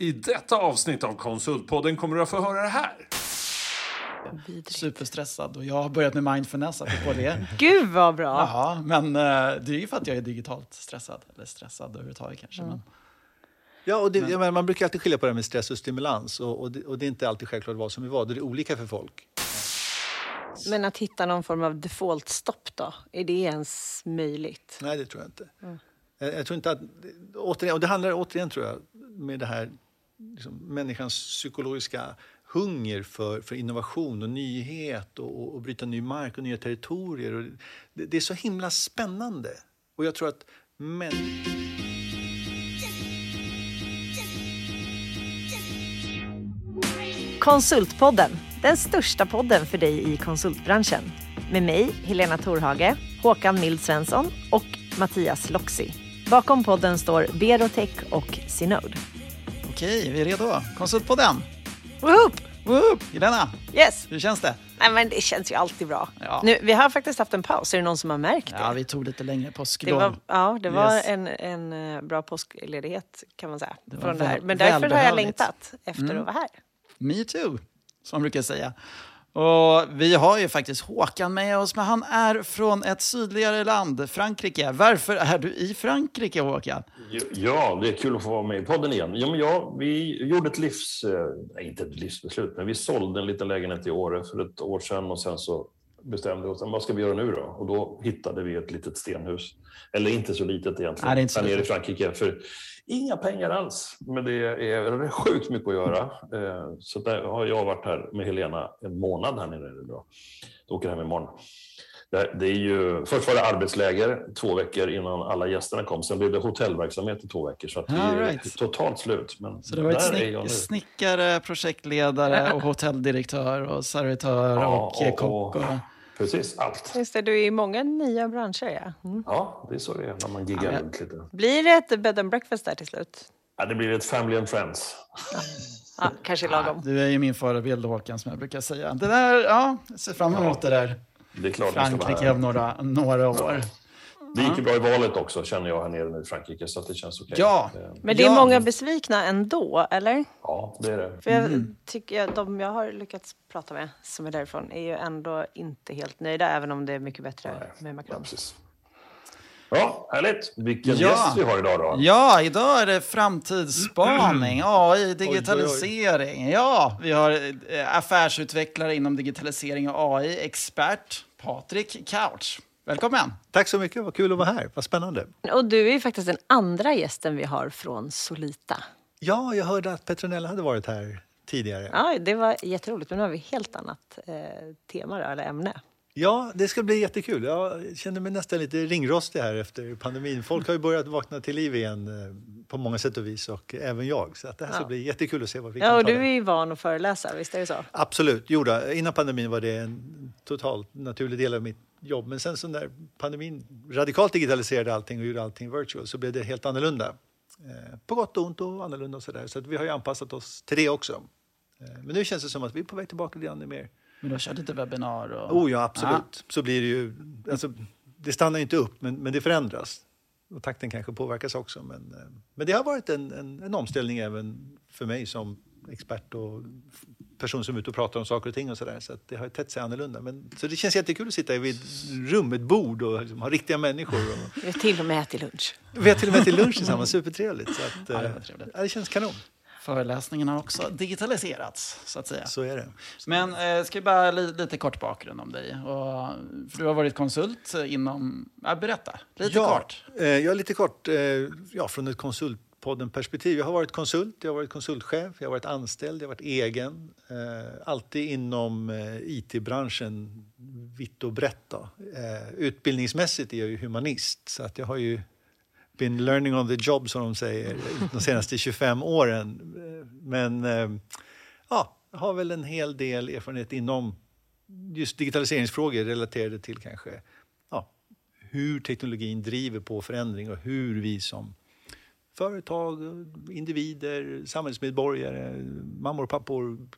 I detta avsnitt av Konsultpodden kommer du att få höra det här. Superstressad och jag har börjat med mindfulness apropå det. Gud vad bra! Ja, men eh, det är ju för att jag är digitalt stressad. Eller stressad överhuvudtaget kanske. Men, Ja, och det, jag menar, man brukar alltid skilja på det här med stress och stimulans. Och, och, det, och det är inte alltid självklart vad som är vad. Det är olika för folk. Men att hitta någon form av default-stopp då? Är det ens möjligt? Nej, det tror jag inte. Jag, jag tror inte att, återigen, och det handlar återigen tror jag med det här liksom, människans psykologiska hunger för, för innovation och nyhet och, och, och bryta ny mark och nya territorier. Och det, det är så himla spännande. Och jag tror att män... Konsultpodden, den största podden för dig i konsultbranschen. Med mig, Helena Torhage, Håkan Mild Svensson och Mattias Loxi. Bakom podden står Berotech och Synode okej, vi är redo. Konsultpodden! Woop! Woop! Helena, Yes! hur känns det? Nej, men det känns ju alltid bra. Ja. Nu, vi har faktiskt haft en paus, är det någon som har märkt det? Ja, vi tog lite längre Det påsklov. var, ja, det var Yes. en, en eh, bra påskledighet kan man säga. var Från det här. väl- Men därför har jag längtat efter att vara här. Me too, som man brukar säga. Och vi har ju faktiskt Håkan med oss, men han är från ett sydligare land, Frankrike. Varför är du i Frankrike, Håkan? Ja, det är kul att få vara med i podden igen. Ja, men ja, vi gjorde ett livs... eh, inte ett livsbeslut, men vi sålde en liten lägenhet i Åre för ett år sedan och sen så bestämde vi oss, vad ska vi göra nu då? Och då hittade vi ett litet stenhus. Eller inte så litet egentligen, Nej, det är inte så här nere i. Frankrike. För inga pengar alls, men det är, det sjukt mycket att göra. Eh, Så där har jag varit här med Helena en månad här nere då. Jag åker hem imorgon. Det det är ju, först var det arbetsläger två veckor innan alla gästerna kom. Sen blev det hotellverksamhet i två veckor. Så att All är right. totalt slut. Men Så det var ett snick, snickare, projektledare och hotelldirektör och servitör Ja, och, och- kock. Och, Precis, allt. Just det, du är i många nya branscher. Ja. Mm. Ja, det är så det är när man giggar Ja, men- runt lite. Blir det ett bed and breakfast där till slut? Ja, det blir ett family and friends. Ja, kanske lagom. du är ju min förebild, Håkan, som jag brukar säga. Det där, ja, jag ser fram emot det där. Det är klart vi ska vara Frankrike här. om några, några år. Det gick ju bra i valet också, känner jag här nere nu i Frankrike. Så att det känns okej. Ja. Eh, Men det är Ja. många besvikna ändå, eller? Ja, det är det. För jag Mm. tycker de jag har lyckats prata med som är därifrån är ju ändå inte helt nöjda, även om det är mycket bättre med Ja, Macron. precis. Ja, härligt. Vilken Ja. gäst vi har idag då. Ja, idag är det framtidsspaning, AI, digitalisering. Ja, vi har eh, affärsutvecklare inom digitalisering och AI, expert Patrik Couch. Välkommen! Tack så mycket, vad kul att vara här. Vad spännande. Och du är ju faktiskt den andra gästen vi har från Solita. Ja, jag hörde att Petronella hade varit här tidigare. Ja, det var jätteroligt, men nu har vi helt annat eh, tema eller ämne. Ja, det ska bli jättekul. Jag känner mig nästan lite ringrostig här efter pandemin. Folk har ju börjat vakna till liv igen eh, på många sätt och vis och även jag. Så att det här ska Ja. bli jättekul att se vad vi Ja, kan och ta du där. är ju van att föreläsa, visst är det så? Absolut, jo då. Innan pandemin var det en totalt naturlig del av mitt jobb. Men sen så när pandemin radikalt digitaliserade allting och gjorde allting virtual så blev det helt annorlunda. Eh, på gott och ont och annorlunda och sådär. Så att vi har ju anpassat oss till det också. Eh, men nu känns det som att vi är på väg tillbaka lite grann mer. Men du har kört lite webbinar och... Oh ja, absolut. Så blir det ju. Alltså, det stannar ju inte upp, men, men det förändras. Och takten kanske påverkas också. Men, eh, men det har varit en, en, en omställning även för mig som expert och person som är ute och pratar om saker och ting och sådär. Så att det har tett sig annorlunda. Men, så det känns jättekul att sitta vid ett rum, ett bord och liksom ha riktiga människor. Och, Vi har till och med ätit lunch. vi har till och med till lunch tillsammans, supertrevligt. Så att, Ja, det eh, ja, det känns kanon. Föreläsningen har också digitaliserats, så att säga. Så är det. Men eh, ska vi bara li, lite kort bakgrund om dig. Och, för du har varit konsult inom... Ja, berätta, lite ja, kort. Eh, ja, lite kort. Eh, ja, från ett konsultpodden-perspektiv. Jag har varit konsult, jag har varit konsultchef, jag har varit anställd, jag har varit egen. Eh, alltid inom eh, IT-branschen, vitt och brett. Eh, utbildningsmässigt är jag ju humanist, så att jag har ju been learning on the job, som de säger, de senaste 25 åren. Men eh, ja, jag har väl en hel del erfarenhet inom just digitaliseringsfrågor relaterade till kanske ja, hur teknologin driver på förändring och hur vi som företag, individer, samhällsmedborgare, mammor och pappor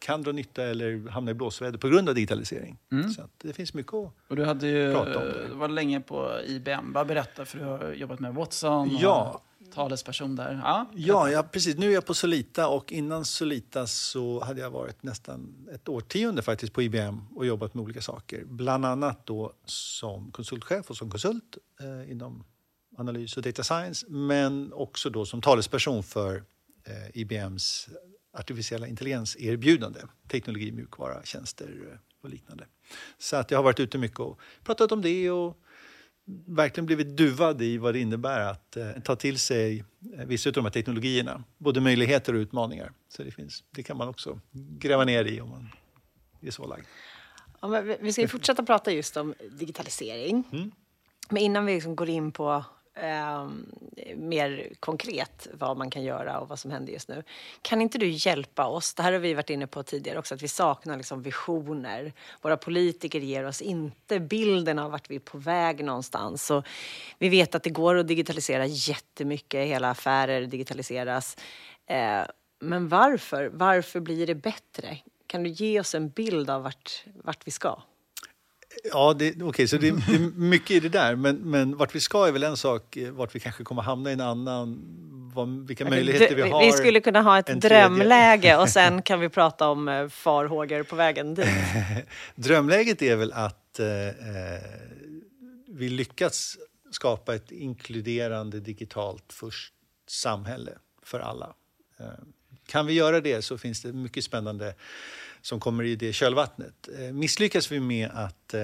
kan dra nytta eller hamna i blåsväder på grund av digitalisering. Så att det finns mycket att... Och du hade ju, Prata om eh, var länge på IBM. Bara berätta, för du har jobbat med Watson. och- Ja, talesperson där. Ja, Ja, ja, precis. Nu är jag på Solita och innan Solita så hade jag varit nästan ett årtionde faktiskt på IBM och jobbat med olika saker. Bland annat då som konsultchef och som konsult eh, inom analys och data science men också då som talesperson för eh, IBMs artificiella intelligens-erbjudande. Teknologi, mjukvara, tjänster eh, och liknande. Så att jag har varit ute mycket och pratat om det och verkligen blivit duvad i vad det innebär att eh, ta till sig vissa av de här teknologierna. Både möjligheter och utmaningar. Så det, finns, det kan man också gräva ner i om man är så lagd. Ja, vi- ska fortsätta prata just om digitalisering. Men innan vi liksom går in på ehm, mer konkret vad man kan göra och vad som händer just nu. Kan inte du hjälpa oss? Det här har vi varit inne på tidigare också, att vi saknar liksom visioner. Våra politiker ger oss inte bilden av vart vi är på väg någonstans. Och vi vet att det går att digitalisera jättemycket, hela affärer digitaliseras. Eh, men varför? Varför blir det bättre? Kan du ge oss en bild av vart, vart vi ska? Ja, okej, så det, det är mycket i det där. Men, men vart vi ska är väl en sak, eh, vart vi kanske kommer hamna i en annan. Vad, vilka möjligheter vi har. Vi skulle kunna ha ett drömläge och sen kan vi prata om eh, farhågor på vägen dit. Drömläget är väl att eh, eh, vi lyckats skapa ett inkluderande digitalt först samhälle för alla. Eh, kan vi göra det så finns det mycket spännande som kommer i det kölvattnet. Eh, misslyckas vi med att eh,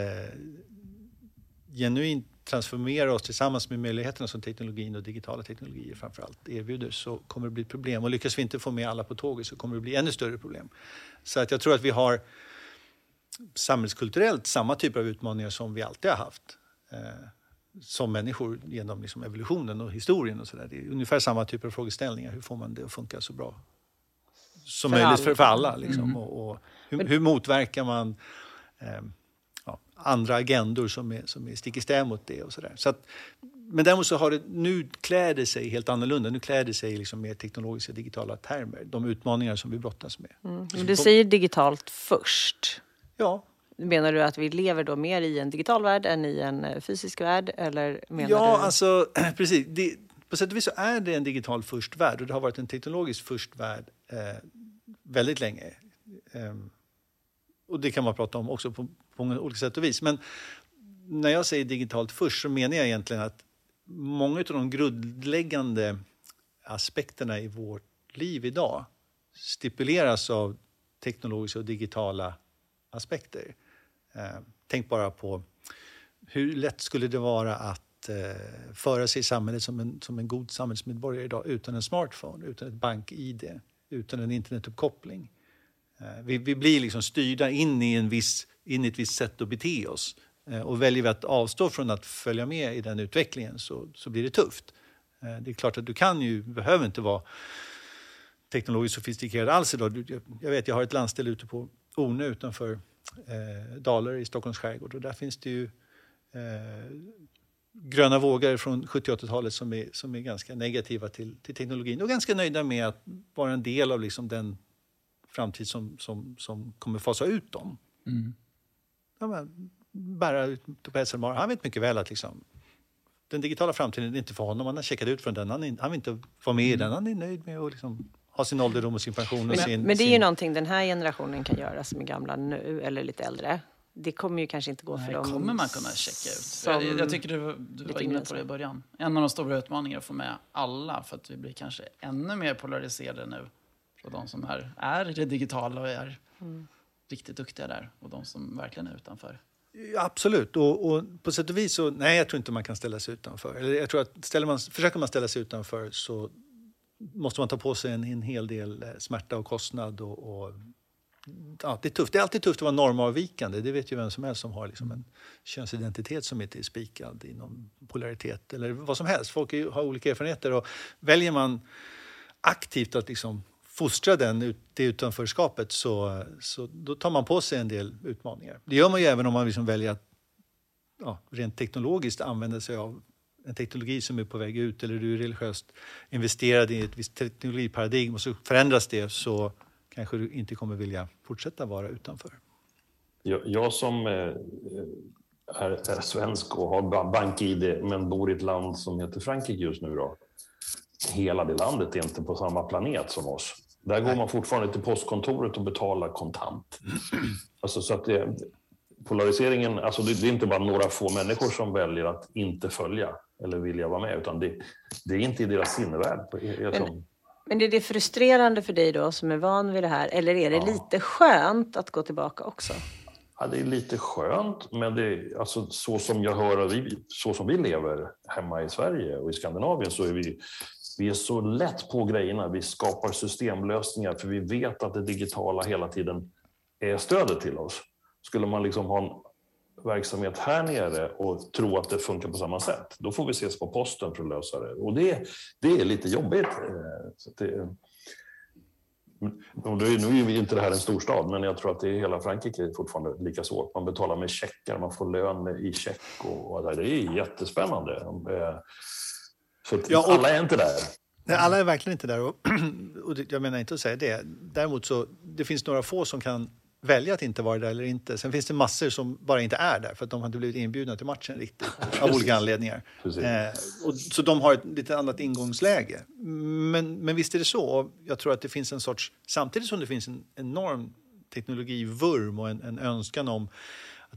genuint transformera oss tillsammans med möjligheterna som teknologin och digitala teknologier framför allt erbjuder så kommer det bli ett problem. Och lyckas vi inte få med alla på tåget så kommer det bli ännu större problem. Så att jag tror att vi har samhällskulturellt samma typer av utmaningar som vi alltid har haft. Eh, som människor genom liksom evolutionen och historien och så där. Det är ungefär samma typer av frågeställningar. Hur får man det att funka så bra som För möjligt alla. för, för alla? Liksom. Och, och hur, hur motverkar man eh, ja, andra agendor som är, som är stick i stäv mot det och sådär. Så att, men däremot så har det, nu klär det sig helt annorlunda. Nu klär det sig liksom mer teknologiska digitala termer. De utmaningar som vi brottas med. Men du säger digitalt först. Ja, Menar du att vi lever då mer i en digital värld än i en eh, fysisk värld? Eller menar Ja, du... alltså precis. Det, på sätt och vis så är det en digital först värld och det har varit en teknologisk först värld eh, väldigt länge. Ehm, och det kan man prata om också på, på många olika sätt och vis. Men när jag säger digitalt först så menar jag egentligen att många av de grundläggande aspekterna i vårt liv idag stipuleras av teknologiska och digitala aspekter. Eh, tänk bara på hur lätt skulle det vara att eh, föra sig i samhället som en, som en god samhällsmedborgare idag utan en smartphone, utan ett bank-id, utan en internetuppkoppling. Eh, vi, vi blir liksom styrda in i, en viss, in i ett visst sätt att bete oss. Eh, och väljer vi att avstå från att följa med i den utvecklingen så, så blir det tufft. Eh, det är klart att du kan ju, behöver inte vara teknologiskt sofistikerad alls idag. Jag, vet, jag har ett landställe ute på Ornö utanför eh, Dalar i Stockholms skärgård och där finns det ju eh, gröna vågor från 70 80-talet som är, som är ganska negativa till, till teknologin och ganska nöjda med att vara en del av liksom den framtid som, som, som kommer fasa ut dem. Ja, men, bära ut på SLMR. Han vet mycket väl att liksom, den digitala framtiden är inte för honom. Han har checkat ut från den. Han, är, han vill inte vara med i den. Han är nöjd med att liksom, ha sin ålderdom och sin pension. Och Men, sin, men det är ju sin... någonting den här generationen kan göra som är gamla nu, eller lite äldre. Det kommer ju kanske inte gå för Nej, dem. kommer man kunna checka ut. Jag, jag tycker du, du var inne på det i början. En av de stora utmaningarna är att få med alla för att vi blir kanske ännu mer polariserade nu. För de som är, är i det digitala och är riktigt duktiga där och de som verkligen är utanför. Ja, Absolut. Och, och på sätt och vis så, nej, jag tror inte man kan ställa sig utanför. Eller jag tror att ställer man, försöker man ställa sig utanför så måste man ta på sig en, en hel del eh, smärta och kostnad. Och, och, ja, det, är tufft. det är alltid tufft att vara normavvikande. Det vet ju vem som helst som har liksom en könsidentitet som inte är spikad inom polaritet eller vad som helst. Folk är, har olika erfarenheter och väljer man aktivt att liksom fostra den, det utanförskapet så, så då tar man på sig en del utmaningar. Det gör man ju även om man liksom väljer att ja, rent teknologiskt använda sig av en teknologi som är på väg ut eller du är religiöst investerad i ett visst teknologiparadigm och så förändras det så kanske du inte kommer vilja fortsätta vara utanför. Jag, jag som eh, är, är svensk och har ba- bank-id men bor i ett land som heter Frankrike just nu då. hela det landet är inte på samma planet som oss. Där går man fortfarande till postkontoret och betalar kontant. Alltså, så att det, polariseringen, alltså det, det är inte bara några få människor som väljer att inte följa eller vilja vara med, utan det, det är inte i deras sinnevärld. Jag Men är det frustrerande för dig då som är van vid det här? Eller är det lite skönt att gå tillbaka också? Ja, det är lite skönt, men det är, alltså, så som jag hör vi, så som vi lever hemma i Sverige och i Skandinavien så är vi, vi är så lätt på grejerna. Vi skapar systemlösningar för vi vet att det digitala hela tiden är stödet till oss. Skulle man liksom ha en verksamhet här nere och tro att det funkar på samma sätt, då får vi ses på posten för att lösa det. Och det, det är lite jobbigt. Eh, Så det, är, nu är ju inte det här en storstad, men jag tror att det är hela Frankrike är fortfarande lika svårt. Man betalar med checkar, man får lön i check och, och det är jättespännande. Eh, Så Ja, och- alla är inte där. Nej, alla är verkligen inte där. Och, och jag menar inte att säga det. Däremot så det finns några få som kan välja att inte vara där eller inte. Sen finns det massor som bara inte är där för att de har inte blivit inbjudna till matchen riktigt av olika anledningar. Eh, och, så de har ett lite annat ingångsläge. Men, men visst är det så. Och jag tror att det finns en sorts, samtidigt som det finns en enorm teknologivurm och en, en önskan om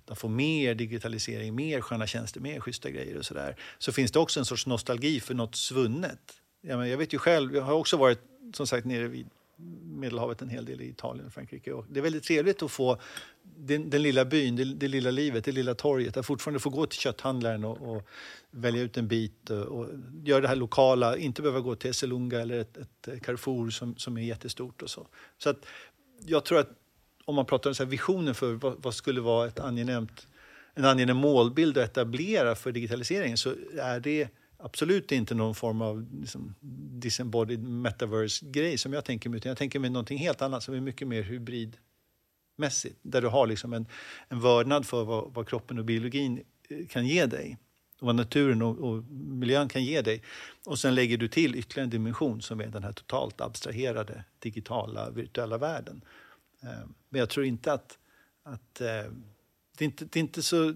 att få mer digitalisering, mer sköna tjänster, mer schyssta grejer och sådär. Så finns det också en sorts nostalgi för något svunnet. Jag, menar, jag vet ju själv, jag har också varit som sagt nere vid Medelhavet en hel del i Italien och Frankrike. Och det är väldigt trevligt att få den, den lilla byn, det, det lilla livet, det lilla torget. Att fortfarande få gå till kötthandlaren och, och välja ut en bit och, och göra det här lokala. Inte behöva gå till Esselunga eller ett, ett Carrefour som, som är jättestort och så. Så att jag tror att om man pratar om så här visionen för vad, vad skulle vara ett angenämt, en angenäm målbild att etablera för digitaliseringen så är det absolut inte någon form av liksom, disembodied metaverse-grej som jag tänker mig, utan jag tänker mig någonting helt annat som är mycket mer hybridmässigt. Där du har liksom en, en vördnad för vad, vad kroppen och biologin eh, kan ge dig och vad naturen och, och miljön kan ge dig. Och sen lägger du till ytterligare en dimension som är den här totalt abstraherade digitala virtuella världen. Eh, men jag tror inte att, att eh, det, är inte, det, är inte så,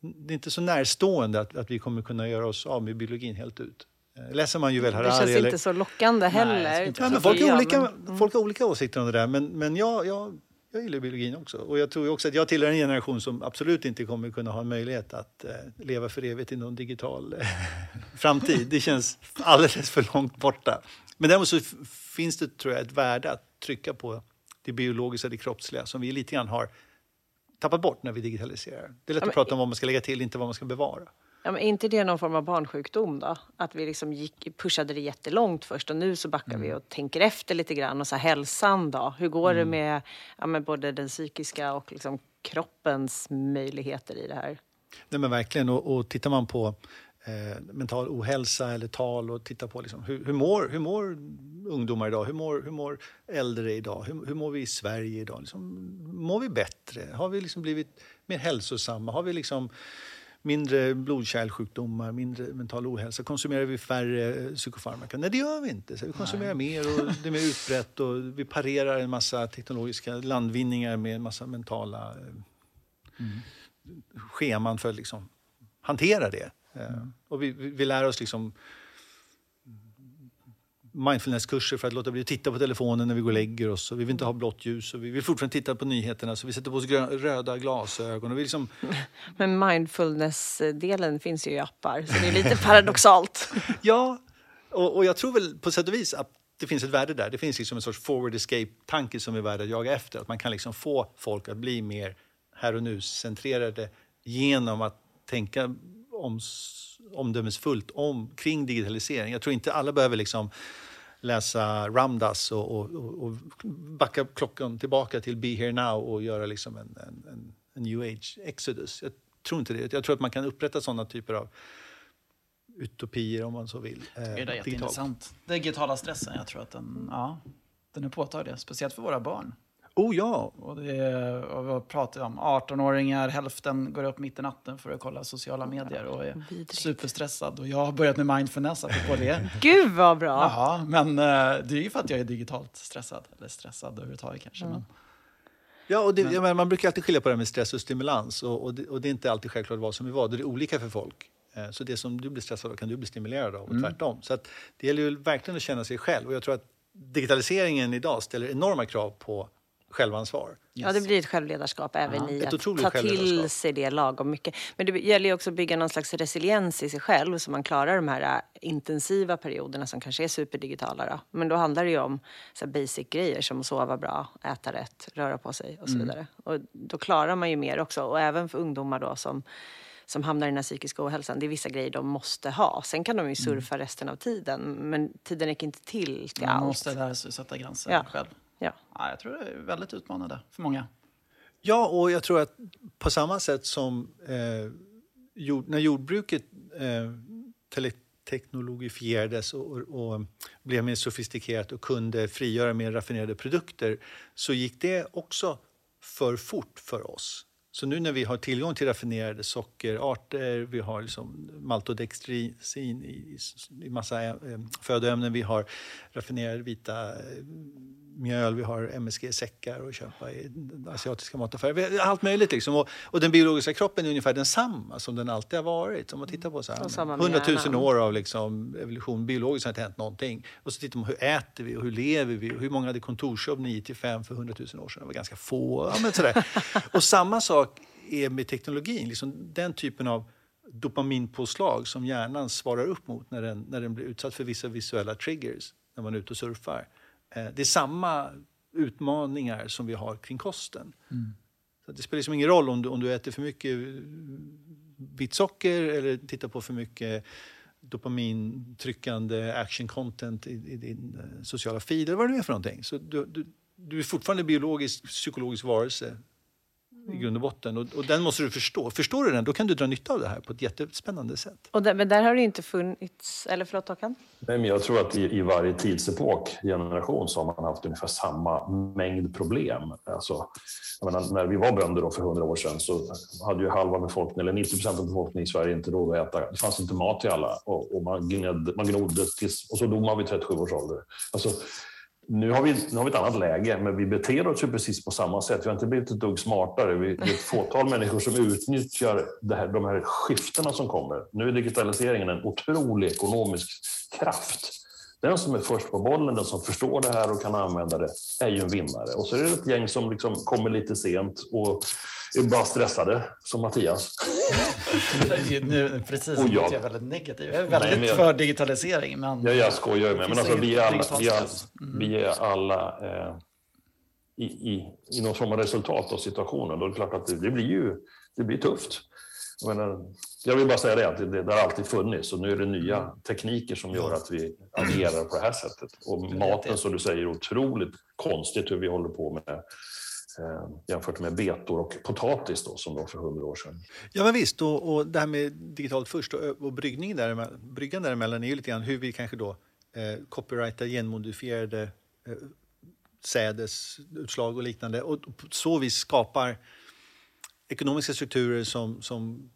det är inte så närstående att, att vi kommer kunna göra oss av med biologin helt ut. Eh, Läser man Juvel Det Harari... känns eller- inte så lockande heller. skulle inte Nej, men folk, har olika, mm. folk har olika åsikter om det där, men, men jag, jag, jag gillar biologin också. Och jag tror ju också att jag tillhör en generation som absolut inte kommer kunna ha en möjlighet att eh, leva för evigt i någon digital eh, framtid. Det känns alldeles för långt borta. Men däremot så finns det, tror jag, ett värde att trycka på det biologiska, det kroppsliga, som vi lite grann har tappat bort när vi digitaliserar. Det är lätt men- att prata om vad man ska lägga till, inte vad man ska bevara. Ja, men är inte det någon form av barnsjukdom då? Att vi liksom gick, pushade det jättelångt först och nu så backar vi och tänker efter lite grann. Och så här, hälsan då? Hur går det med, ja, med både den psykiska och liksom kroppens möjligheter i det här? Nej, men verkligen. Och, och tittar man på eh, mental ohälsa eller tal och tittar på liksom, hur, hur, mår, hur mår ungdomar idag? Hur mår, hur mår äldre idag? Hur, hur mår vi i Sverige idag? Liksom, mår vi bättre? Har vi liksom blivit mer hälsosamma? Har vi liksom mindre blodkärlsjukdomar, mindre mental ohälsa? Konsumerar vi färre psykofarmaka? Nej, det gör vi inte. Så vi konsumerar mer och det är mer utbrett och vi parerar en massa teknologiska landvinningar med en massa mentala eh, scheman för att liksom hantera det. Eh, Och vi, vi, vi lär oss liksom mindfulnesskurser för att låta bli att titta på telefonen när vi går och lägger oss. Och vi vill inte ha blått ljus och vi vill fortfarande titta på nyheterna så vi sätter på oss grö- röda glasögon. Och vi liksom, Men mindfulness-delen finns ju i appar, så det är lite paradoxalt. ja, och, och jag tror väl på sätt och vis att det finns ett värde där. Det finns liksom en sorts forward escape-tanke som är värd att jaga efter. Att man kan liksom få folk att bli mer här och nu-centrerade genom att tänka om, omdömesfullt om, kring digitalisering. Jag tror inte alla behöver liksom läsa Ramdas och, och, och, backa klockan tillbaka till Be here now och göra liksom en, en, en, en new age exodus. Jag tror inte det. Jag tror att man kan upprätta sådana typer av utopier om man så vill. eh, Det är digitalt. jätteintressant. Digitala stressen, jag tror att den, ja, den är påtaglig. Speciellt för våra barn. Oh ja, Och det är, och vad pratar vi om? 18-åringar, hälften går upp mitt i natten för att kolla sociala medier och är Vidrigt. superstressad. Och jag har börjat med mindfulness, apropå det. Gud vad bra! Jaha, men eh, det är ju för att jag är digitalt stressad. Eller stressad överhuvudtaget kanske. Men, Ja, och det, jag menar, man brukar alltid skilja på det här med stress och stimulans. Och, och, det, och det är inte alltid självklart vad som är vad. Det är olika för folk. Eh, Så det som du blir stressad av kan du bli stimulerad av och tvärtom. Så att det gäller ju verkligen att känna sig själv. Och jag tror att digitaliseringen idag ställer enorma krav på självansvar. Ja, det blir ett självledarskap även Ja, i ett att ta till sig det lagom mycket. Men det gäller ju också att bygga någon slags resiliens i sig själv så man klarar de här äh, intensiva perioderna som kanske är superdigitala. Då. Men då handlar det ju om så här basic grejer som att sova bra, äta rätt, röra på sig och så vidare. Och då klarar man ju mer också. Och även för ungdomar då som som hamnar i den här psykiska ohälsan. Det är vissa grejer de måste ha. Sen kan de ju surfa resten av tiden, men tiden räcker inte till till Man allt. måste lära sig sätta gränser Ja. själv. Ja. Ja, jag tror det är väldigt utmanande för många. Ja, och jag tror att på samma sätt som eh, jord, när jordbruket eh, tele- teknologifierades och, och, och blev mer sofistikerat och kunde frigöra mer raffinerade produkter så gick det också för fort för oss. Så nu när vi har tillgång till raffinerade sockerarter, vi har liksom maltodextrin i, i massa eh, födoämnen, vi har raffinerade vita eh, mjöl, vi har MSG-säckar att köpa i asiatiska mataffärer. Allt möjligt. Liksom. Och, och den biologiska kroppen är ungefär densamma som den alltid har varit. Om man tittar på så här, Och samma med 100 000 hjärnan. år av liksom evolution, biologiskt har inte hänt någonting. Och så tittar man hur äter vi och hur lever vi och hur många hade kontorsjobb 9 till 5 för 100 000 år sedan? Det var ganska få. Ja, men sådär. och samma sak är med teknologin. Liksom den typen av dopaminpåslag som hjärnan svarar upp mot när den, när den blir utsatt för vissa visuella triggers när man är ute och surfar. Eh, Det är samma utmaningar som vi har kring kosten. Så det spelar liksom ingen roll om du, om du äter för mycket eh, vitt socker eller tittar på för mycket dopamintryckande action content i, i din eh, sociala feed eller vad det nu är för någonting. Så du, du, du är fortfarande biologisk, psykologisk varelse i grund och botten. Och, och den måste du förstå. Förstår du den, då kan du dra nytta av det här på ett jättespännande sätt. Och där, men där har det inte funnits... Eller förlåt, Håkan? Nej, men jag tror att i, i varje tidsepok, generation, så har man haft ungefär samma mängd problem. Alltså, jag menar, när vi var bönder då för hundra år sedan så hade ju halva befolkningen, eller 90 procent av befolkningen i Sverige inte råd att äta. Det fanns inte mat till alla och, och man, gned, man gnodde tills, och så dog man vid 37 års ålder. Alltså, nu har, vi, nu har vi ett annat läge, men vi beter oss ju precis på samma sätt. Vi har inte blivit ett dugg smartare. Vi, är ett fåtal människor som utnyttjar det här, de här skiftena som kommer. Nu är digitaliseringen en otrolig ekonomisk kraft. Den som är först på bollen, den som förstår det här och kan använda det, är ju en vinnare. Och så är det ett gäng som liksom kommer lite sent och är bara stressade, som Mattias. nu, precis, Och jag. jag väldigt negativ. Jag är väldigt men jag- för digitalisering. Men Ja, jag skojar med, men alltså, vi, är alla, vi, är, stress. vi är alla eh, i, i, i någon form av resultat av situationen. Då är det klart att det, det blir ju det blir tufft. Jag, menar, jag vill bara säga det, att det, det har alltid funnits och nu är det nya tekniker som gör att vi agerar på det här sättet. Och maten, som du säger, är otroligt konstigt hur vi håller på med eh, jämfört med betor och potatis då, som var för hundra år sedan. Ja, men visst. Och, och det här med digitalt först och, och bryggningen däremellan, bryggan däremellan är ju lite grann hur vi kanske då eh, copyrightar genmodifierade eh, sädesutslag och liknande och på så vis skapar ekonomiska strukturer som, som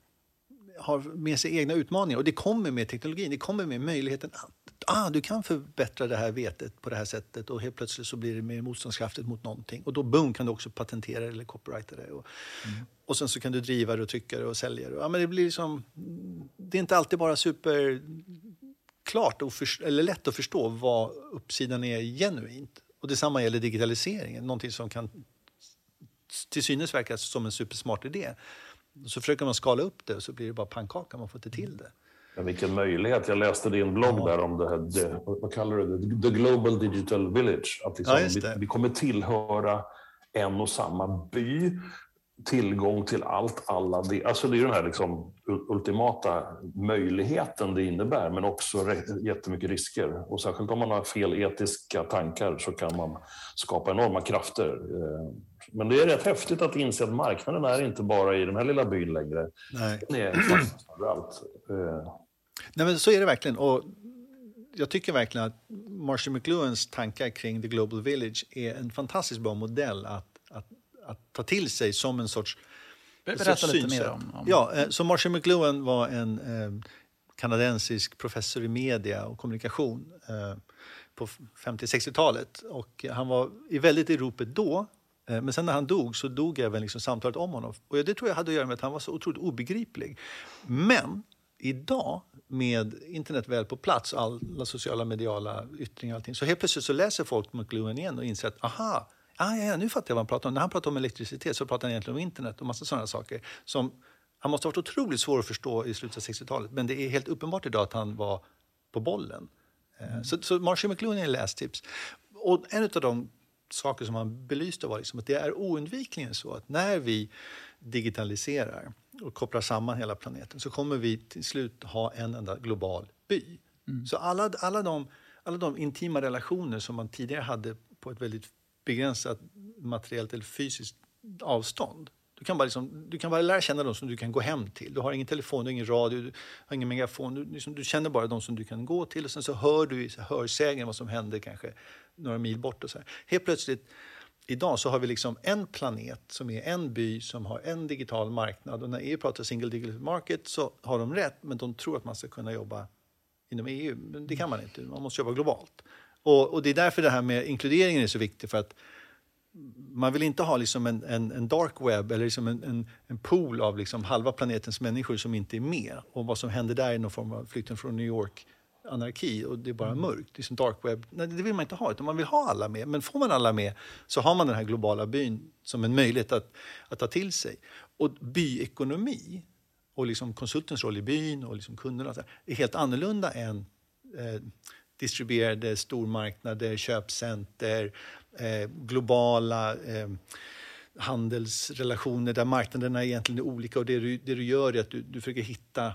har med sig egna utmaningar. Och det kommer med teknologin, det kommer med möjligheten att ah, du kan förbättra det här vetet på det här sättet och helt plötsligt så blir det mer motståndskraftigt mot någonting. Och då boom kan du också patentera eller copyrighta det. Och, och sen så kan du driva det och trycka det och sälja det. Ja, men det, blir liksom, det är inte alltid bara superklart och för, eller lätt att förstå vad uppsidan är genuint. Och detsamma gäller digitaliseringen, någonting som kan till synes verka som en supersmart idé. Så försöker man skala upp det och så blir det bara pannkaka, man får inte till det. Men vilken möjlighet. Jag läste din blogg där om det här, det, vad kallar du det? The Global Digital Village. Att liksom Ja, vi, vi kommer tillhöra en och samma by. Tillgång till allt, alla. Det, alltså det är den här liksom ultimata möjligheten det innebär, men också jättemycket risker. Och särskilt om man har fel etiska tankar så kan man skapa enorma krafter. Men det är rätt häftigt att inse att marknaden är inte bara i den här lilla byn längre. Nej. Den är överallt. Eh, Nej, men så är det verkligen. Och jag tycker verkligen att Marshall McLuhans tankar kring The Global Village är en fantastiskt bra modell att, att, att ta till sig som en sorts Berätta sorts lite synsätt. mer om- om- Ja, eh, så Marshall McLuhan var en eh, kanadensisk professor i media och kommunikation eh, på 50-60-talet. Och han var i väldigt i ropet då. Eh, men sen när han dog så dog även liksom samtalet om honom. Och det tror jag hade att göra med att han var så otroligt obegriplig. Men idag med internet väl på plats, alla sociala mediala yttringar och allting, så helt plötsligt så läser folk McLuhan igen och inser att aha, ah, ja, ja, nu fattar jag vad han pratar om. När han pratar om elektricitet så pratar han egentligen om internet och massa sådana saker som han måste ha varit otroligt svår att förstå i slutet av 60-talet. Men det är helt uppenbart idag att han var på bollen. Mm. Så, så Marshall McLuhan är lästips. Och en av de saker som han belyste var liksom att det är oundvikligen så att när vi digitaliserar och kopplar samman hela planeten så kommer vi till slut ha en enda global by. Mm. Så alla, alla, de, alla de intima relationer som man tidigare hade på ett väldigt begränsat materiellt eller fysiskt avstånd du kan, bara liksom, du kan bara lära känna dem som du kan gå hem till. Du har ingen telefon, du har ingen radio, du har ingen megafon. Du, liksom, du känner bara de som du kan gå till och sen så hör du i hörsägen vad som händer kanske några mil bort. Och så här. Helt plötsligt idag så har vi liksom en planet som är en by som har en digital marknad. Och när EU pratar single digital market så har de rätt, men de tror att man ska kunna jobba inom EU. Men det kan man inte, man måste jobba globalt. Och, och det är därför det här med inkluderingen är så viktigt. för att man vill inte ha liksom en, en, en dark web eller liksom en, en, en pool av liksom halva planetens människor som inte är med. Och vad som händer där är någon form av flykten från New York anarki och det är bara mm. mörkt. Det är som dark web. Nej, det vill man inte ha, utan man vill ha alla med. Men får man alla med så har man den här globala byn som en möjlighet att, att ta till sig. Och byekonomi och liksom konsultens roll i byn och liksom kunderna är helt annorlunda än eh, distribuerade stormarknader, köpcenter, eh, globala eh, handelsrelationer där marknaderna egentligen är olika och det du, det du gör är att du, du försöker hitta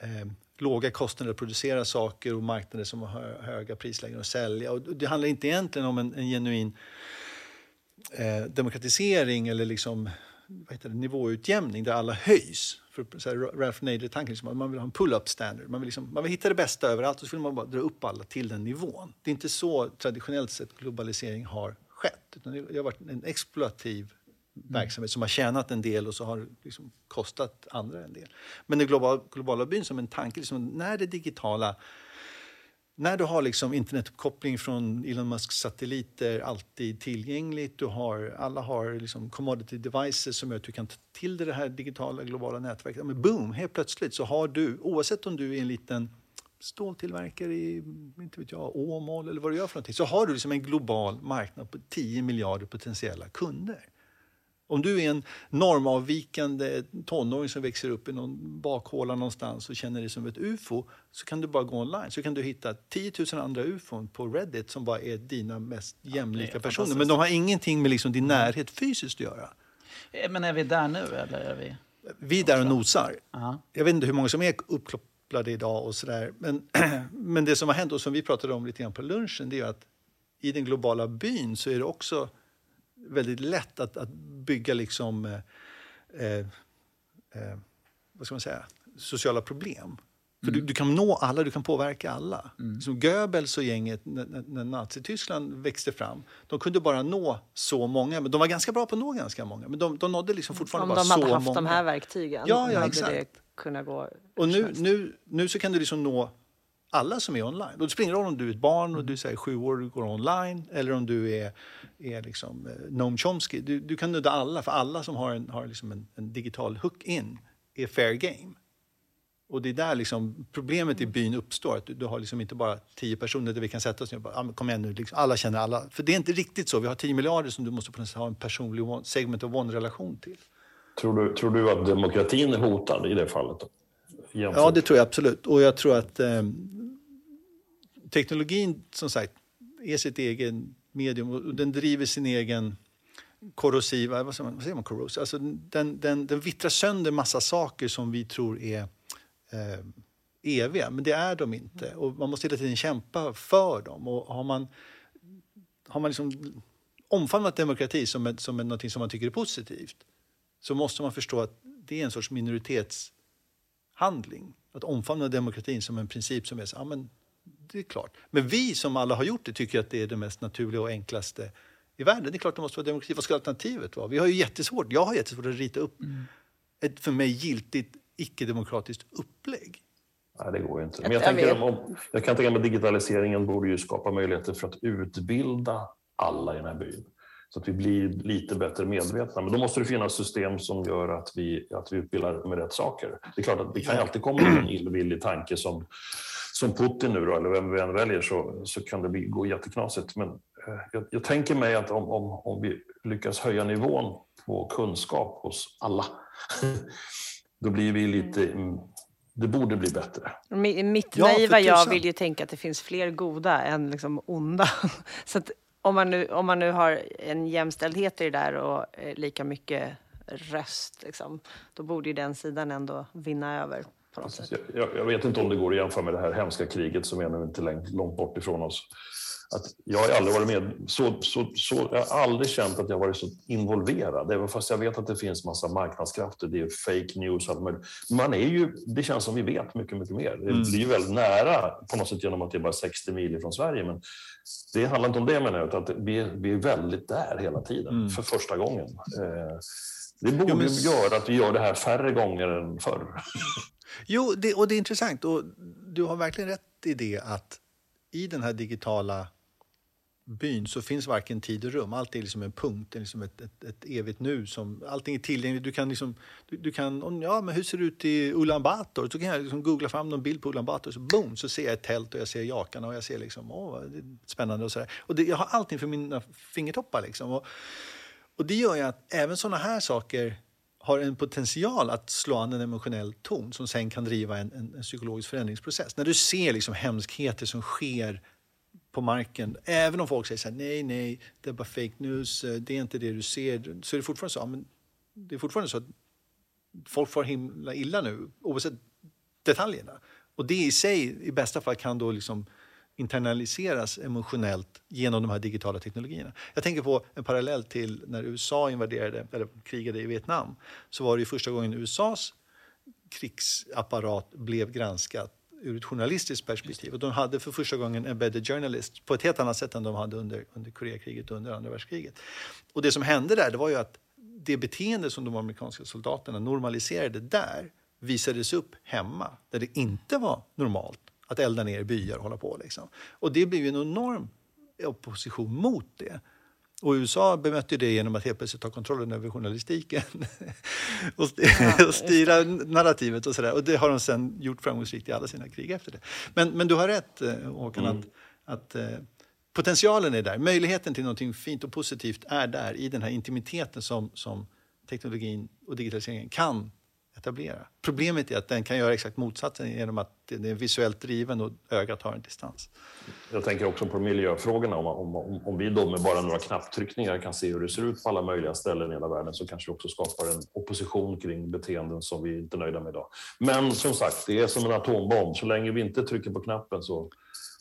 eh, låga kostnader att producera saker och marknader som har höga prislägen att sälja. Och det handlar inte egentligen om en, en genuin eh, demokratisering eller liksom, vad heter det, nivåutjämning där alla höjs. För så här, Ralph Nader-tanken, liksom, man vill ha en pull-up standard. Man vill, liksom, man vill hitta det bästa överallt och så vill man bara dra upp alla till den nivån. Det är inte så traditionellt sett globalisering har skett. Utan det har varit en exploativ verksamhet som har tjänat en del och så har liksom kostat andra en del. Men den globala, globala byn som en tanke, liksom, när det digitala när du har liksom internetuppkoppling från Elon Musks satelliter alltid tillgängligt, du har, alla har liksom commodity devices som gör att du kan ta till dig det här digitala globala nätverket. Men boom, helt plötsligt så har du, oavsett om du är en liten ståltillverkare i inte vet jag, Åmål eller vad du gör för någonting, så har du liksom en global marknad på 10 miljarder potentiella kunder. Om du är en normavvikande tonåring som växer upp i någon bakhåla någonstans och känner dig som ett ufo så kan du bara gå online. Så kan du hitta 10 000 andra ufon på Reddit som bara är dina mest jämlika ja, personer. Men de har ingenting med liksom din närhet fysiskt att göra. Eh, men är vi där nu eller? Är vi... vi är där och nosar. Uh -huh. Jag vet inte hur många som är uppkopplade idag och sådär. Men, men det som har hänt och som vi pratade om lite grann på lunchen det är att i den globala byn så är det också väldigt lätt att, att bygga liksom, eh, eh, eh, vad ska man säga, sociala problem. För mm. du, du, kan nå alla, du kan påverka alla. Mm. Som Goebbels och gänget när, när Nazityskland växte fram, de kunde bara nå så många. Men de var ganska bra på att nå ganska många. Men de, de nådde liksom fortfarande bara så många. Om de hade haft de här verktygen ja, ja, exakt. det kunnat gå Och nu, nu, nu så kan du liksom nå alla som är online. Och det spelar ingen roll om du är ett barn och du säger sju år och går online eller om du är, är liksom, eh, Noam Chomsky. Du, du kan nudda alla, för alla som har en, har liksom en, en digital hook-in är fair game. Och det är där liksom problemet i byn uppstår. Att du, du har liksom inte bara tio personer där vi kan sätta oss ner och bara, ah, kom igen nu, liksom, alla känner alla. För det är inte riktigt så. Vi har tio miljarder som du måste på något sätt ha en personlig segment of one-relation till. Tror du, tror du att demokratin är hotad i det fallet? Då? Ja, det tror jag absolut. Och jag tror att eh, teknologin, som sagt, är sitt eget medium och den driver sin egen korrosiva, vad säger man, vad säger man corrosive? Alltså den, den, den vittrar sönder massa saker som vi tror är eh, eviga, men det är de inte. Och man måste hela tiden kämpa för dem. Och har man, har man liksom omfamnat demokrati som, ett, som ett, något som man tycker är positivt så måste man förstå att det är en sorts minoritetshandling. Att omfamna demokratin som en princip som är så, ja, men det är klart. Men vi som alla har gjort det tycker att det är det mest naturliga och enklaste i världen. Det är klart det måste vara demokrati. Vad ska alternativet vara? Vi har ju jättesvårt, jag har jättesvårt att rita upp mm. ett för mig giltigt icke-demokratiskt upplägg. Nej, det går ju inte. Men jag, tänker om, jag kan tänka mig att digitaliseringen borde ju skapa möjligheter för att utbilda alla i den här byn. Så att vi blir lite bättre medvetna. Men då måste det finnas system som gör att vi, att vi utbildar med rätt saker. Det är klart att det kan alltid komma en illvillig tanke som, som Putin nu då, eller vem vi än väljer, så, så kan det bli, gå jätteknasigt. Men eh, jag, jag tänker mig att om, om, om vi lyckas höja nivån på kunskap hos alla, då blir vi lite det borde bli bättre. Mitt ja, naiva jag vill ju tänka att det finns fler goda än liksom onda. Så att om man nu, om man nu har en jämställdhet i det där och eh, lika mycket röst, liksom, då borde ju den sidan ändå vinna över. På något sätt. Jag, jag, vet inte om det går att jämföra med det här hemska kriget som är nu inte långt bort ifrån oss att jag har aldrig varit med, så, så, så, jag har aldrig känt att jag varit så involverad, även fast jag vet att det finns massa marknadskrafter, det är fake news, allt möjligt. Man är ju, det känns som vi vet mycket, mycket mer. Det mm. blir väldigt nära på något sätt genom att det är bara 60 mil från Sverige, men det handlar inte om det menar jag, utan att vi, är, vi är väldigt där hela tiden, mm. för första gången. Eh, det borde jo, men... göra att vi gör det här färre gånger än förr. Jo, det, och det är intressant och du har verkligen rätt i det att i den här digitala byn så finns varken tid och rum. Allt är liksom en punkt, är liksom ett, ett, ett evigt nu. Som, allting är tillgängligt. Du kan, liksom, du, du kan ja, men hur ser det ut i Ulan Bator? Så kan jag liksom googla fram någon bild på Ulan Bator så boom, så ser jag ett tält och jag ser jakarna och jag ser liksom, åh, det är spännande och sådär. Och det, jag har allting för mina fingertoppar liksom. Och, och det gör ju att även sådana här saker har en potential att slå an en emotionell ton som sen kan driva en, en, en psykologisk förändringsprocess. När du ser liksom hemskheter som sker på marken. Även om folk säger så här, nej, nej, det är bara fake news, eh, det är inte det du ser. Så är det fortfarande så, men det är fortfarande så att folk får himla illa nu, oavsett detaljerna. Och det i sig, i bästa fall, kan då liksom internaliseras emotionellt genom de här digitala teknologierna. Jag tänker på en parallell till när USA invaderade, eller krigade i Vietnam. Så var det ju första gången USAs krigsapparat blev granskat ur ett journalistiskt perspektiv. Och de hade för första gången en better journalist på ett helt annat sätt än de hade under, under Koreakriget och under andra världskriget. Och det som hände där det var ju att det beteende som de amerikanska soldaterna normaliserade där visades upp hemma, där det inte var normalt att elda ner byar och hålla på. Liksom. Och det blev ju en enorm opposition mot det. Och USA bemötte det genom att helt plötsligt ta kontrollen över journalistiken och, ja, och styra narrativet och sådär. Och det har de sen gjort framgångsrikt i alla sina krig efter det. Men, men du har rätt eh, Håkan, mm. att, att eh, potentialen är där. Möjligheten till något fint och positivt är där i den här intimiteten som, som teknologin och digitaliseringen kan etablera. Problemet är att den kan göra exakt motsatsen genom att den är visuellt driven och ögat har en distans. Jag tänker också på miljöfrågorna. Om, om, om vi då med bara några knapptryckningar kan se hur det ser ut på alla möjliga ställen i hela världen så kanske vi också skapar en opposition kring beteenden som vi inte är nöjda med idag. Men som sagt, det är som en atombomb. Så länge vi inte trycker på knappen så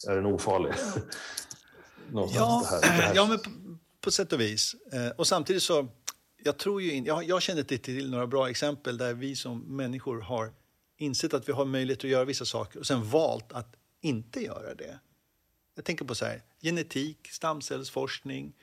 är den ofarlig. ja, det här, det här. ja, men på, på sätt och vis. Eh, och samtidigt så jag, tror ju in, jag, jag känner till några bra exempel där vi som människor har insett att vi har möjlighet att göra vissa saker och sen valt att inte göra det. Jag tänker på så här, genetik, stamcellsforskning.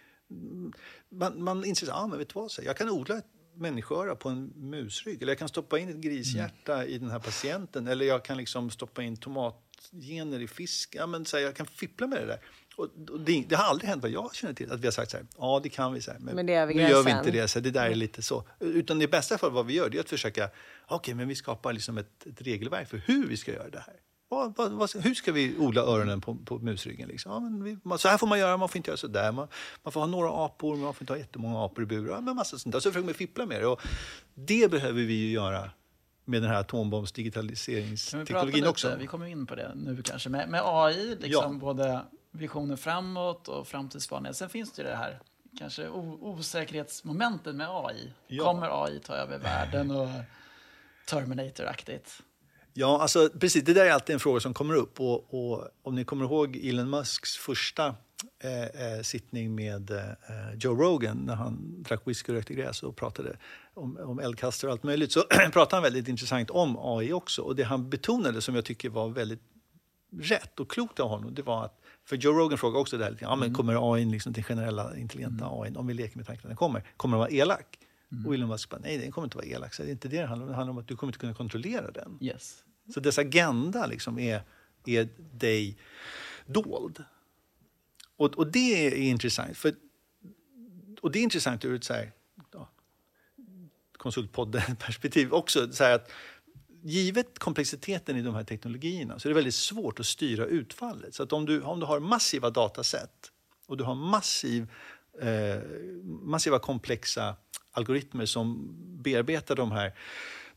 Man, man inser att ah, vet du vad, så jag kan odla ett människoöra på en musrygg eller jag kan stoppa in ett grishjärta mm. i den här patienten eller jag kan liksom stoppa in tomatgener i fisk. Ja, men, så här, jag kan fippla med det där. Och det, det, har aldrig hänt vad jag känner till att vi har sagt så här, ja det kan vi, så här, men, men det nu gör vi inte det, så det där är lite så. Utan i bästa fall vad vi gör det är att försöka, okej okay, men vi skapar liksom ett, ett, regelverk för hur vi ska göra det här. Vad, vad, vad, hur ska vi odla öronen på, på musryggen? Liksom? Ja, men vi, så här får man göra, man får inte göra så där. Man, man får ha några apor, men man får inte ha jättemånga apor i burar. Men massa sånt där. Så försöker vi fippla med det. Och det behöver vi ju göra med den här atombombsdigitaliseringsteknologin också. Vi kommer in på det nu kanske. Med, med AI, liksom ja. både visioner framåt och framtidsspaningar. Sen finns det ju det här kanske osäkerhetsmomentet med AI. Ja. Kommer AI ta över världen och Terminator-aktigt? Ja, alltså precis. Det där är alltid en fråga som kommer upp. Och, och om ni kommer ihåg Elon Musks första eh, eh, sittning med eh, Joe Rogan när han drack whisky och rökte gräs och pratade om, om eldkastare och allt möjligt så pratade han väldigt intressant om AI också. Och det han betonade som jag tycker var väldigt rätt och klokt av honom det var att för Joe Rogan frågar också det här, ja, men mm. kommer AI, liksom, den generella intelligenta mm. AI, om vi leker med tanken att den kommer, kommer den vara elak? Mm. Och Elon Musk bara, nej den kommer inte vara elak. Så det är inte det det handlar om, det handlar om att du kommer inte kunna kontrollera den. Yes. Så dess agenda liksom är, är dig dold. Och, och det är intressant, för och det är intressant ur ett så här, ja, konsultpodden-perspektiv också. Så att, givet komplexiteten i de här teknologierna så är det väldigt svårt att styra utfallet. Så att om du, om du har massiva dataset och du har massiv, eh, massiva komplexa algoritmer som bearbetar de här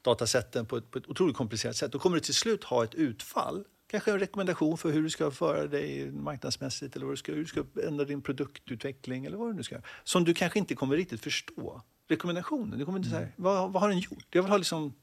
datasätten på ett, på ett otroligt komplicerat sätt, då kommer du till slut ha ett utfall kanske en rekommendation för hur du ska föra dig marknadsmässigt eller hur du ska, hur du ska ändra din produktutveckling eller vad du nu ska Som du kanske inte kommer riktigt förstå. Rekommendationen, du kommer inte säga, vad, vad har den gjort? Jag vill ha liksom,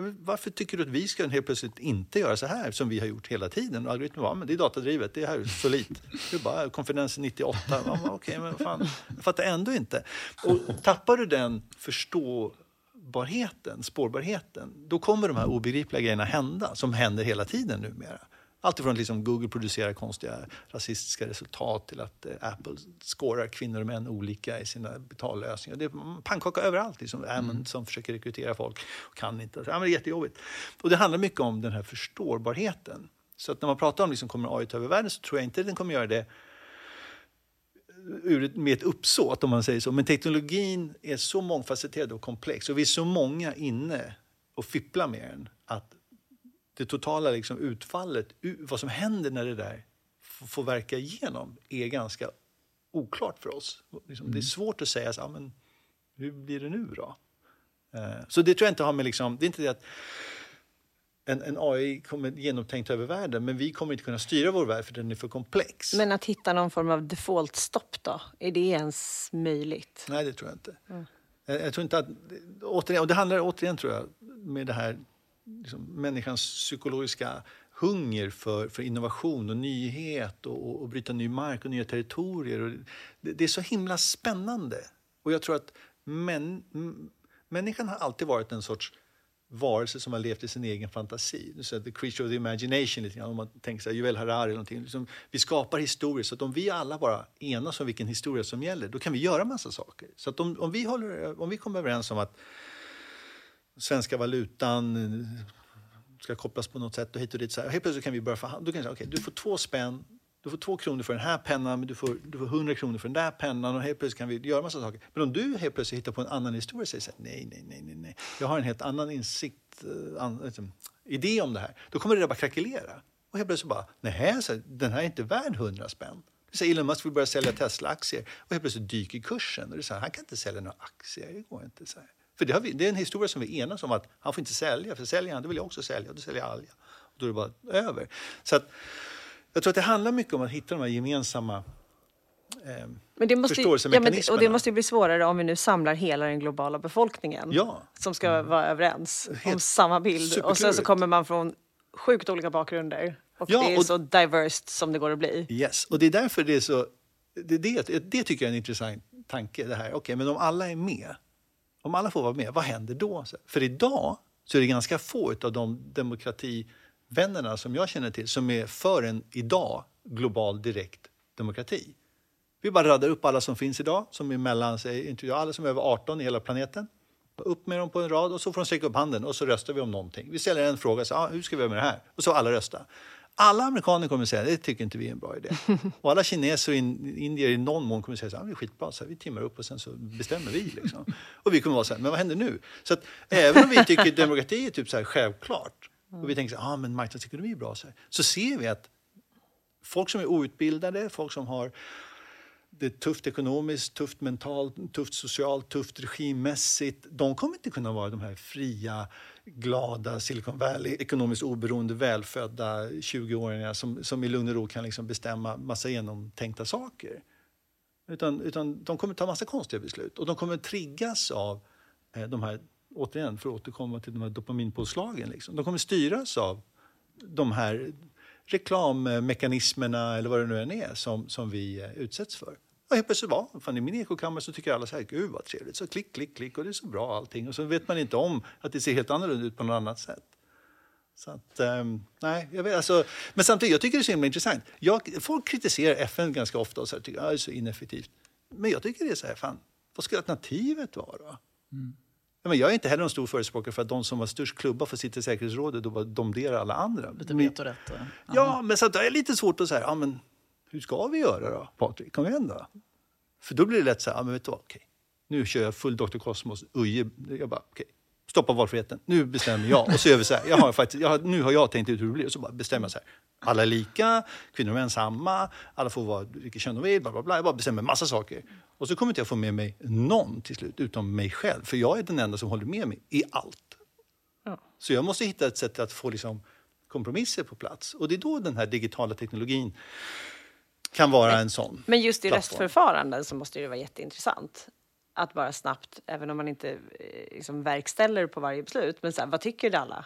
varför tycker du att vi ska helt plötsligt inte göra så här som vi har gjort hela tiden? Och algoritmen bara, men det är datadrivet, det är här solitt. Du bara, konfidens 98, okej, okay, men fan, jag fattar ändå inte. Och tappar du den förståbarheten, spårbarheten, då kommer de här obegripliga grejerna hända, som händer hela tiden numera. Alltifrån att liksom Google producerar konstiga rasistiska resultat till att eh, Apple skårar kvinnor och män olika i sina betallösningar. Det är pannkaka överallt. Liksom. Mm. som försöker rekrytera folk och kan inte. Ja, men det är jättejobbigt. Och det handlar mycket om den här förståbarheten. Så att när man pratar om liksom, kommer AI ta över världen så tror jag inte den kommer göra det ur, med ett uppsåt, om man säger så. Men teknologin är så mångfacetterad och komplex och vi är så många inne och fipplar med den att det totala liksom utfallet, vad som händer när det där får verka igenom, är ganska oklart för oss. Liksom. Det är mm. svårt att säga så, men hur blir det nu då? Eh, så det tror jag inte har med liksom, det är inte det att en, en, AI kommer genomtänkt över världen men vi kommer inte kunna styra vår värld för den är för komplex. Men att hitta någon form av default-stopp då? Är det ens möjligt? Nej, det tror jag inte. Mm. Jag, jag, tror inte att, återigen, och det handlar återigen tror jag med det här liksom, människans psykologiska hunger för, för innovation och nyhet och, och, och bryta ny mark och nya territorier. Och det, det, är så himla spännande. Och jag tror att män, människan har alltid varit en sorts varelse som har levt i sin egen fantasi. Så the creature of the imagination, lite grann, om man tänker sig Juvel Harari. Eller någonting. Liksom, vi skapar historier, så att om vi alla bara enas om vilken historia som gäller, då kan vi göra massa saker. Så att om, om, vi, håller, om vi kommer överens om att svenska valutan eh, ska kopplas på något sätt och hit och dit. Så här. Helt plötsligt kan vi börja förhandla. Du kan säga, okej, okay, du får två spänn, du får två kronor för den här pennan, men du får, du får 100 kronor för den där pennan och helt plötsligt kan vi göra massa saker. Men om du helt plötsligt hittar på en annan historia och säger så här, nej, nej, nej, nej, nej, jag har en helt annan insikt, eh, an, liksom, idé om det här. Då kommer det där bara krackelera. Och helt plötsligt bara, nej, så här, den här är inte värd 100 spänn. Så Elon Musk vill börja sälja Tesla-aktier och helt plötsligt dyker kursen. Och det är så här, han kan inte sälja några aktier, det går inte. Så här. För det, vi, det, är en historia som vi enas om att han får inte sälja, för säljer han då vill jag också sälja och då säljer alla. Och då är det bara över. Så att, jag tror att det handlar mycket om att hitta de här gemensamma eh, men det måste, ja, men, och det måste ju bli svårare om vi nu samlar hela den globala befolkningen ja. som ska mm. vara överens Helt om samma bild. Och sen så kommer man från sjukt olika bakgrunder. Och ja, det är och, så diverse som det går att bli. Yes, och det är därför det är så... Det, det, det tycker jag är en intressant tanke. Det här. Okej, okay, men om alla är med om alla får vara med, vad händer då? För idag så är det ganska få av de demokrativännerna som jag känner till som är för en idag global direkt demokrati. Vi bara radar upp alla som finns idag, som är mellan, inte alla som är över 18 i hela planeten. Upp med dem på en rad och så får de sträcka upp handen och så röstar vi om någonting. Vi ställer en fråga, så, ah, hur ska vi göra med det här? Och så alla röstar. Alla amerikaner kommer att säga det tycker inte vi är en bra idé. Och alla kineser och indier i någon mån kommer att säga att det är skitbra, så här, vi timmar upp och sen så bestämmer vi. Liksom. Och vi kommer att vara så här, men vad händer nu? Så att, även om vi tycker demokrati är typ så här självklart och vi tänker att ah, marknadsekonomi är bra, så, här, så ser vi att folk som är outbildade, folk som har det är tufft ekonomiskt, tufft mentalt, tufft socialt, tufft regimmässigt. De kommer inte kunna vara de här fria, glada Silicon Valley, ekonomiskt oberoende, välfödda 20-åringar som, som i lugn och ro kan liksom bestämma massa genomtänkta saker. Utan, utan de kommer ta massa konstiga beslut och de kommer triggas av eh, de här, återigen för att återkomma till de här dopaminpåslagen, liksom. de kommer styras av de här reklammekanismerna eller vad det nu än är som, som vi eh, utsätts för. Och helt plötsligt var fan, i min ekokammare så tycker alla så här, gud vad trevligt, så klick, klick, klick och det är så bra allting. Och så vet man inte om att det ser helt annorlunda ut på något annat sätt. Så att, um, nej, jag vet, alltså, men samtidigt, jag tycker det är så himla intressant. Jag, folk kritiserar FN ganska ofta och så här, tycker att det är så ineffektivt. Men jag tycker det är så här, fan, vad skulle alternativet vara? Mm. Men jag är inte heller någon stor förespråkare för att de som har störst klubba får sitta i säkerhetsrådet och domderar alla andra. Lite vetorätt? Ja, men så att det är lite svårt att säga, ja, men hur ska vi göra då, Patrik? Kom igen då. För då blir det lätt så här, ja, men vet du vad, okej. Nu kör jag full Dr. Cosmos, Uje. Jag bara, okej, stoppa valfriheten. Nu bestämmer jag. Och så gör vi så här. Jag har faktiskt, jag har, nu har jag tänkt ut hur det blir. Och så bara bestämmer jag så här. Alla är lika, kvinnor och män samma, alla får vara vilket kön de vill, bla bla bla. Jag bara bestämmer massa saker. Och så kommer inte jag få med mig någon till slut, utom mig själv. För jag är den enda som håller med mig i allt. Så jag måste hitta ett sätt att få liksom kompromisser på plats. Och det är då den här digitala teknologin kan vara en sån. Men just i plattform. röstförfaranden så måste det vara jätteintressant. Att bara snabbt, även om man inte eh, liksom verkställer på varje beslut, men så här, vad tycker alla?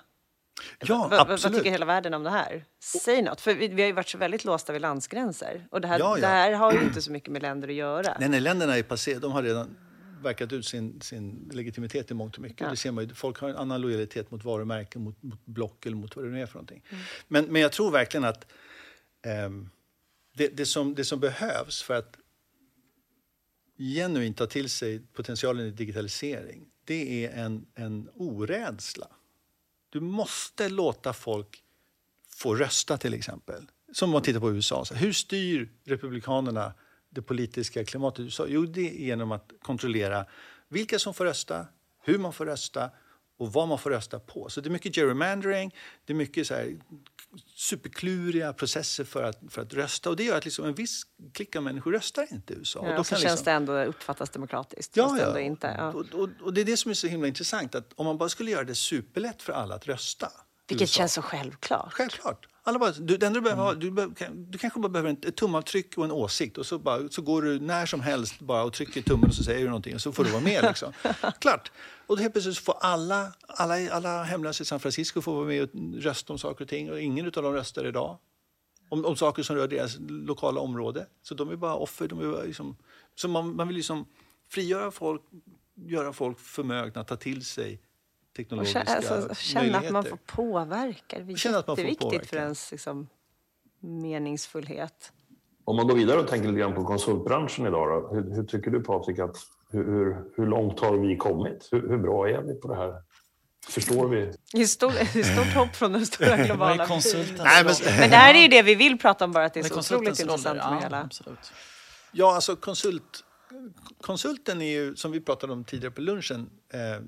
Ja, vad, vad, vad absolut. tycker hela världen om det här? Säg något, för vi, vi har ju varit så väldigt låsta vid landsgränser. Och det här, Ja, ja. det här har ju inte så mycket med länder att göra. Nej, nej, länderna är passé. De har redan verkat ut sin, sin legitimitet i mångt och mycket. Ja. Det ser man ju. Folk har en annan lojalitet mot varumärken, mot, mot block eller mot vad det nu är för någonting. Mm. Men, men jag tror verkligen att ehm, det, det, som, det som behövs för att genuint ta till sig potentialen i digitalisering, det är en, en orädsla. Du måste låta folk få rösta till exempel. Som man tittar på USA. Så hur styr Republikanerna det politiska klimatet i USA? Jo, det är genom att kontrollera vilka som får rösta, hur man får rösta och vad man får rösta på. Så det är mycket gerrymandering, det är mycket så här superkluriga processer för att, för att rösta. Och det gör att liksom en viss klick av människor röstar inte i USA. och Ja, då så kan känns liksom- det ändå uppfattas demokratiskt. Ja, ja. Inte. Ja. Och, och, och det är det som är så himla intressant. Att om man bara skulle göra det superlätt för alla att rösta. Vilket USA. känns så självklart. Självklart. Alla bara, du, det enda du, behöver Mm. ha, du, behöver, kan- du kanske bara behöver ett tumavtryck och en åsikt och så, bara, så går du när som helst bara och trycker tummen och så säger du någonting och så får du vara med. Liksom. Klart. Och helt plötsligt får alla, alla, alla hemlösa i San Francisco får vara med och rösta om saker och ting och ingen av dem röstar idag. Om, om saker som rör deras lokala område. Så de är bara offer. De är bara liksom, så man, man vill liksom frigöra folk, göra folk förmögna att ta till sig Och teknologiska kä- alltså, känna att man får påverka. Det är Känna att man får jätteviktigt för ens liksom, meningsfullhet. Om man går vidare och tänker lite grann på konsultbranschen idag, då, hur, hur tycker du Patrik att hur, hur, hur långt har vi kommit? Hur, hur bra är vi på det här? Förstår vi? Det är stort, hopp från den stora Vad är globala konsultens Nej, men-? Men det här är ju det vi vill prata om bara, att det är så otroligt intressant med Ja, hela... absolut. Ja, alltså konsult, konsulten är ju, som vi pratade om tidigare på lunchen, eh,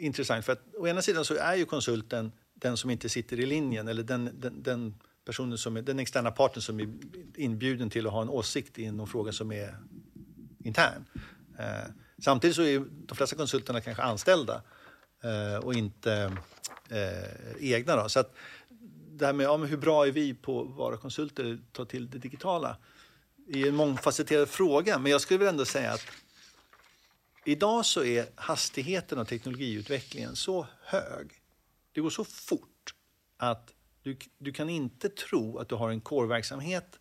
intressant. För att å ena sidan så är ju konsulten den som inte sitter i linjen eller den, den, den personen som är, den externa parten som är inbjuden till att ha en åsikt i någon fråga som är intern. Eh, samtidigt så är ju de flesta konsulterna kanske anställda eh, och inte eh, egna. Då. Så att det här med ja, men hur bra är vi på att vara konsulter, ta till det digitala, är en mångfacetterad fråga. Men jag skulle väl ändå säga att idag så är hastigheten av teknologiutvecklingen så hög. Det går så fort att du, du kan inte tro att du har en core-verksamhet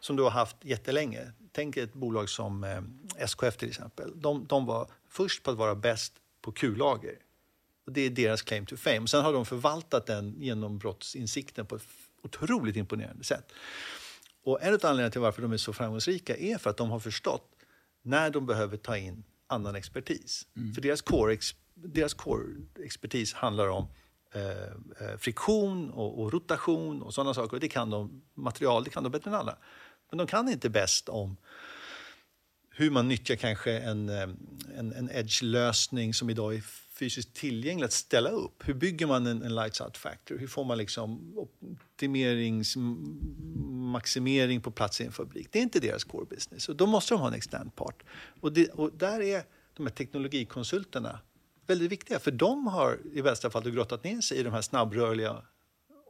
som du har haft jättelänge. Tänk ett bolag som eh, SKF till exempel. De, de var först på att vara bäst på kullager. Och det är deras claim to fame. Sen har de förvaltat den genombrottsinsikten på ett otroligt imponerande sätt. Och en av anledningarna till varför de är så framgångsrika är för att de har förstått när de behöver ta in annan expertis. För deras core, ex, deras core expertis handlar om eh, eh, friktion och, och rotation och sådana saker. Och det kan de, material det kan de bättre än alla. Men de kan inte bäst om hur man nyttjar kanske en, eh, en, en edge-lösning som idag är fysiskt tillgänglig att ställa upp. Hur bygger man en, en lights out factor? Hur får man liksom optimerings, maximering på plats i en fabrik? Det är inte deras core business och då måste de ha en extern part. Och, det, och där är de här teknologikonsulterna väldigt viktiga för de har i bästa fall grottat ner sig i de här snabbrörliga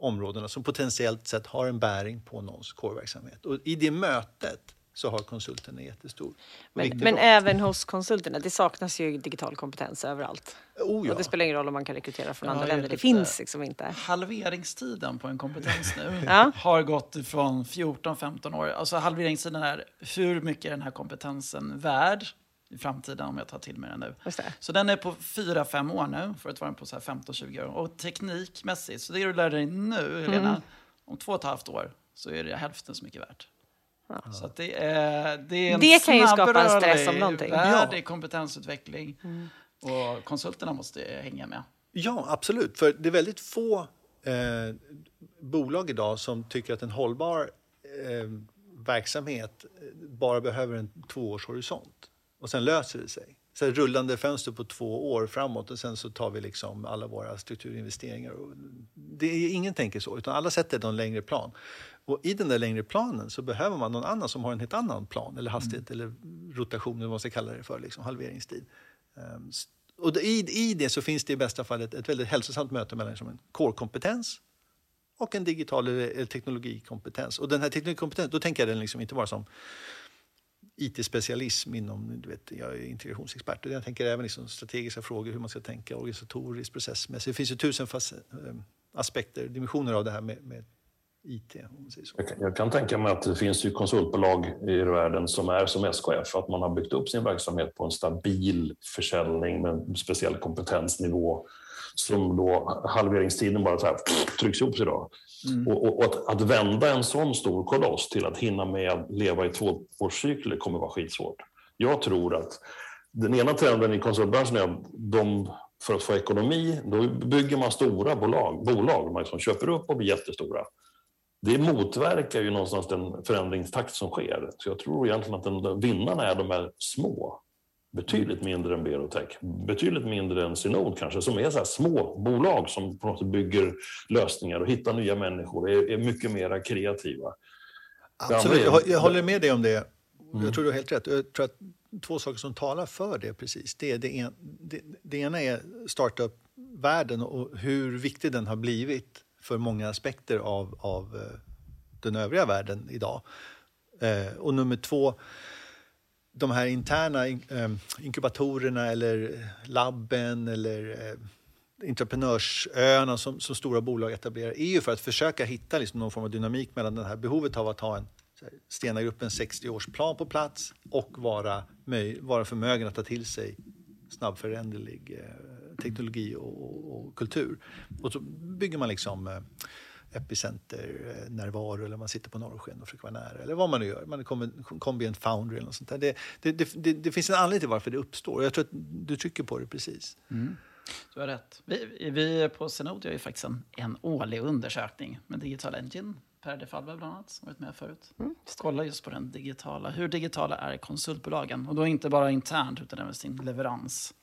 områdena som potentiellt sett har en bäring på någons core-verksamhet. Och i det mötet så har konsulten en jättestor Men, men även hos konsulterna, det saknas ju digital kompetens överallt. Oh, ja. Och det spelar ingen roll om man kan rekrytera från Ja, andra länder, det finns liksom inte. Halveringstiden på en kompetens nu Ja. har gått från 14-15 år. Alltså halveringstiden är hur mycket är den här kompetensen värd i framtiden om jag tar till mig den nu. Så den är på 4-5 år nu, för att vara på så här 15-20 år. Och teknikmässigt, så det du lär dig nu, Helena, Mm. om två och ett halvt år så är det hälften så mycket värt. Så att det är, det är en Det kan ju skapa en stress om någonting. värld Ja. kompetensutveckling. Och konsulterna måste hänga med. Ja, absolut. För det är väldigt få eh, bolag idag som tycker att en hållbar eh, verksamhet bara behöver en tvåårshorisont. Och sen löser det sig. Så rullande fönster på två år framåt och sen så tar vi liksom alla våra strukturinvesteringar. Det är, ingen tänker så, utan alla sätter en längre plan. Och i den där längre planen så behöver man någon annan som har en helt annan plan eller hastighet eller rotation eller vad man ska kalla det för, liksom, halveringstid. Um, och i, i det så finns det i bästa fall ett, ett väldigt hälsosamt möte mellan liksom en core-kompetens och en digital eller teknologikompetens. Och den här teknologikompetens, då tänker jag den liksom inte bara som IT-specialism inom, du vet, jag är integrationsexpert. Jag tänker även liksom strategiska frågor, hur man ska tänka organisatoriskt, processmässigt. Det finns ju tusen fast, eh, aspekter, dimensioner av det här med, med IT. Jag kan, jag, kan, tänka mig att det finns ju konsultbolag i världen som är som SKF, att man har byggt upp sin verksamhet på en stabil försäljning med en speciell kompetensnivå som då halveringstiden bara så här, trycks ihop idag. Mm. Och, och, och att, att, vända en sån stor koloss till att hinna med att leva i tvåårscykler kommer vara skitsvårt. Jag tror att den ena trenden i konsultbranschen är att de, för att få ekonomi, då bygger man stora bolag, bolag man liksom köper upp och blir jättestora. Det motverkar ju någonstans den förändringstakt som sker. Så jag tror egentligen att den, vinnarna är de här små Betydligt mindre än Berotech, betydligt mindre än Synod kanske, som är så små bolag som på något sätt bygger lösningar och hittar nya människor, är, är mycket mer kreativa. Absolut, jag, jag håller med dig om det. Mm. Jag tror du har helt rätt. Jag tror att två saker som talar för det precis. Det, det, en, det, det ena är startup-världen och hur viktig den har blivit för många aspekter av, av eh, den övriga världen idag. Eh, och nummer två, de här interna eh, inkubatorerna eller eh, labben eller eh, entreprenörsöarna som, som, stora bolag etablerar är ju för att försöka hitta liksom någon form av dynamik mellan det här behovet av att ha en Stena-gruppen 60-årsplan på plats och vara, vara förmögen att ta till sig snabbföränderlig eh, teknologi och, och, kultur. Och så bygger man liksom eh, epicenter-närvaro eller man sitter på norrsken och försöker vara nära eller vad man nu gör. Man kommer kombi en foundry eller något sånt där. Det, det, det, det, finns en anledning till varför det uppstår jag tror att du trycker på det precis. Mm. Du har rätt. Vi, vi på Zenod gör ju faktiskt en, en årlig undersökning med Digital Engine. Per de Falve bland annat, som varit med förut. Mm. Kolla just på den digitala. Hur digitala är konsultbolagen? Och då inte bara internt utan även sin leverans.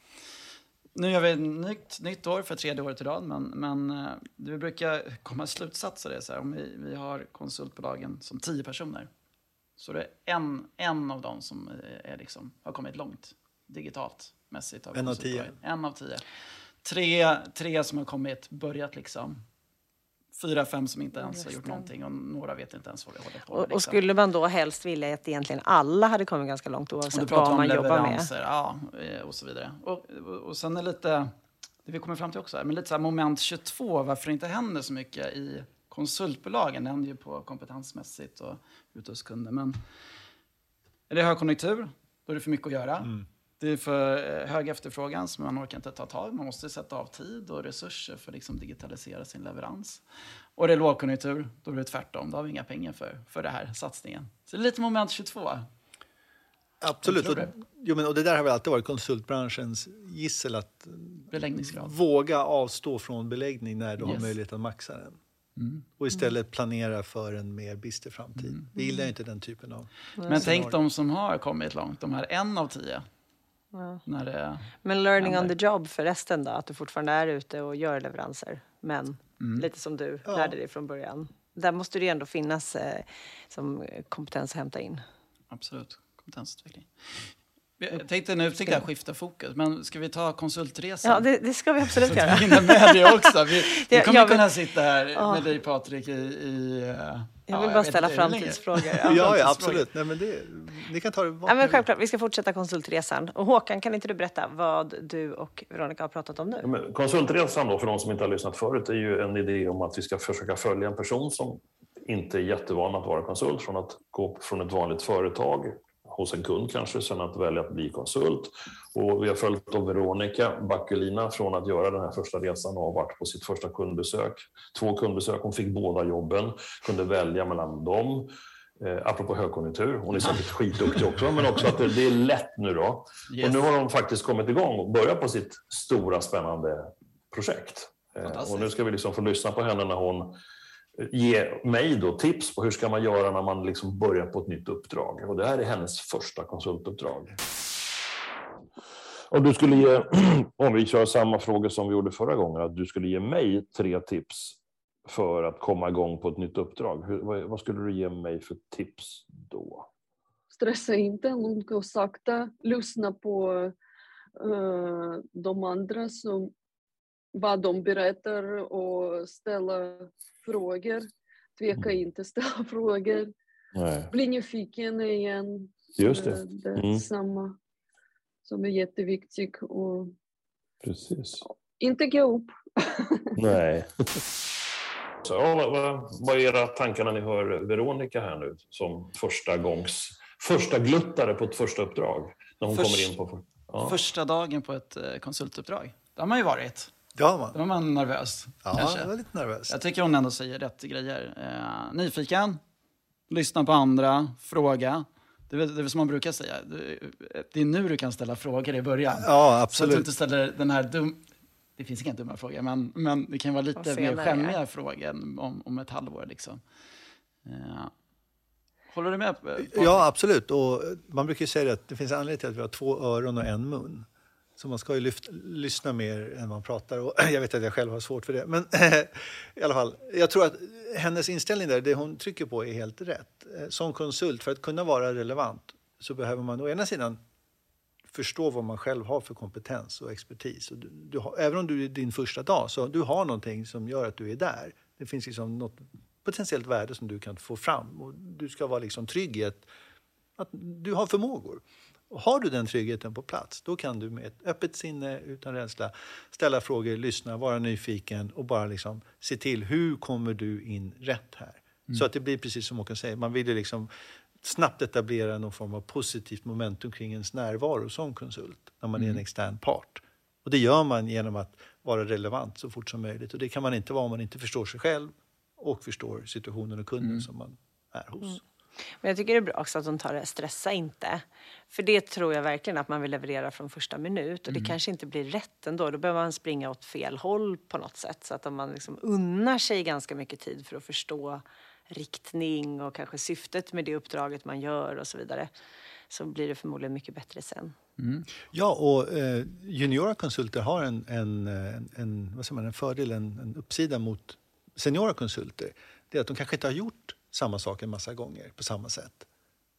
Nu gör vi ett nytt, nytt år för tredje året i rad, men, men eh, vi brukar komma slutsatser. Det så här, om vi, vi har konsultbolagen som tio personer så det är en, en av dem som är liksom, har kommit långt digitalt mässigt. Av en av tio? En av tio. Tre, tre som har kommit, börjat liksom fyra, fem som inte ens har gjort någonting och några vet inte ens vad det håller på med. Och, liksom. skulle man då helst vilja att egentligen alla hade kommit ganska långt oavsett vad man jobbar med? Ja, eh, och så vidare. Och, och, och sen är lite, det vi kommer fram till också, här, men lite så här moment 22, varför det inte händer så mycket i konsultbolagen. Det händer ju på kompetensmässigt och ute hos kunder. Men är det högkonjunktur, då är det för mycket att göra. Mm. Det är för eh, hög efterfrågan som man orkar inte ta tag Man måste sätta av tid och resurser för att liksom digitalisera sin leverans. Och det är lågkonjunktur, då är det tvärtom. Då har vi inga pengar för, för den här satsningen. Så det är lite moment 22. Absolut. Och, jo, men, och det där har väl alltid varit konsultbranschens gissel att våga avstå från beläggning när du yes. har möjlighet att maxa den. Mm. Och istället planera för en mer bister framtid. Mm. Vi gillar inte den typen av Men tänk de som har kommit långt, de här en av tio. Ja. När det men learning händer. on the job för resten då? Att du fortfarande är ute och gör leveranser, men mm. lite som du ja. lärde dig från början. Där måste det ju ändå finnas eh, som kompetens att hämta in. Absolut, kompetensutveckling. Jag tänkte nu tänkte jag skifta fokus, men ska vi ta konsultresan? Ja, det, det ska vi absolut göra. Så att vi hinner med det också. Vi, vi kommer jag, kunna sitta här ja. med dig Patrik i, i jag vill ja, bara ställa framtidsfrågor. Ja, ja, ja, absolut. Nej, men det, ni kan ta det ja, men Självklart, vi ska fortsätta konsultresan. Och Håkan, kan inte du berätta vad du och Veronica har pratat om nu? Ja, konsultresan, då, för de som inte har lyssnat förut, är ju en idé om att vi ska försöka följa en person som inte är jättevan att vara konsult, från att gå från ett vanligt företag hos en kund kanske, sen att välja att bli konsult. Och vi har följt då Veronica Backelina från att göra den här första resan och har varit på sitt första kundbesök. Två kundbesök, hon fick båda jobben, kunde välja mellan dem. Eh, apropå högkonjunktur, hon är säkert skitduktig också, men också att det, det är lätt nu då. Yes. Och nu har hon faktiskt kommit igång och börjat på sitt stora spännande projekt. Eh, och nu ska vi liksom få lyssna på henne när hon ge mig då tips på hur ska man göra när man liksom börjar på ett nytt uppdrag. Och det här är hennes första konsultuppdrag. Om du skulle ge, om vi kör samma fråga som vi gjorde förra gången, att du skulle ge mig tre tips för att komma igång på ett nytt uppdrag. Hur, vad, vad skulle du ge mig för tips då? Stressa inte, lugnt och sakta. Lyssna på uh, de andra som vad de berättar och ställa frågor. Tveka Mm. inte ställa frågor. Nej, Bli nyfiken igen. just det. Det Mm. samma som är jätteviktigt. Och Precis. inte ge upp. Nej. Så, ja, vad, vad, vad är era tankar när ni hör Veronica här nu som första gångs första gluttare på ett första uppdrag? När hon Först- kommer in på... Ja. Första dagen på ett eh, konsultuppdrag. Det har man ju varit. Det man. Då var man nervös. Ja, kanske. jag var lite nervös. Jag tycker hon ändå säger rätt grejer. Eh, nyfiken, lyssna på andra, fråga. Det är, det är som man brukar säga. Det, är nu du kan ställa frågor i början. Ja, Så att du absolut. inte ställer den här dum... Det finns inga dumma frågor, men, men det kan vara lite mer skämmiga frågor om, om ett halvår. Liksom. Ja. Håller du med? eh? Ja, absolut. Och man brukar ju säga att det finns anledning till att vi har två öron och en mun. Så man ska ju lyft, lyssna mer än man pratar. Och jag vet att jag själv har svårt för det. Men i alla fall, jag tror att hennes inställning där, det hon trycker på är helt rätt. Eh, som konsult, för att kunna vara relevant så behöver man å ena sidan förstå vad man själv har för kompetens och expertis. Och du, du har, även om du är din första dag, så du har någonting som gör att du är där. Det finns liksom något potentiellt värde som du kan få fram. Och du ska vara liksom trygg i att, att du har förmågor. Och har du den tryggheten på plats, då kan du med ett öppet sinne, utan rädsla, ställa frågor, lyssna, vara nyfiken och bara liksom se till hur kommer du in rätt här? Så att det blir precis som Håkan säger, man vill ju liksom snabbt etablera någon form av positivt momentum kring ens närvaro som konsult när man är en extern part. Och det gör man genom att vara relevant så fort som möjligt. Och det kan man inte vara om man inte förstår sig själv och förstår situationen och kunden som man är hos. Men jag tycker det är bra också att de tar det, stressa inte. För det tror jag verkligen att man vill leverera från första minut. Och det kanske inte blir rätt ändå. Då behöver man springa åt fel håll på något sätt. Så att om man liksom unnar sig ganska mycket tid för att förstå riktning och kanske syftet med det uppdraget man gör och så vidare. Så blir det förmodligen mycket bättre sen. Ja, och eh, juniora konsulter har en, en, en, en, vad säger man, en fördel, en, en uppsida mot seniora konsulter. Det är att de kanske inte har gjort samma sak en massa gånger på samma sätt.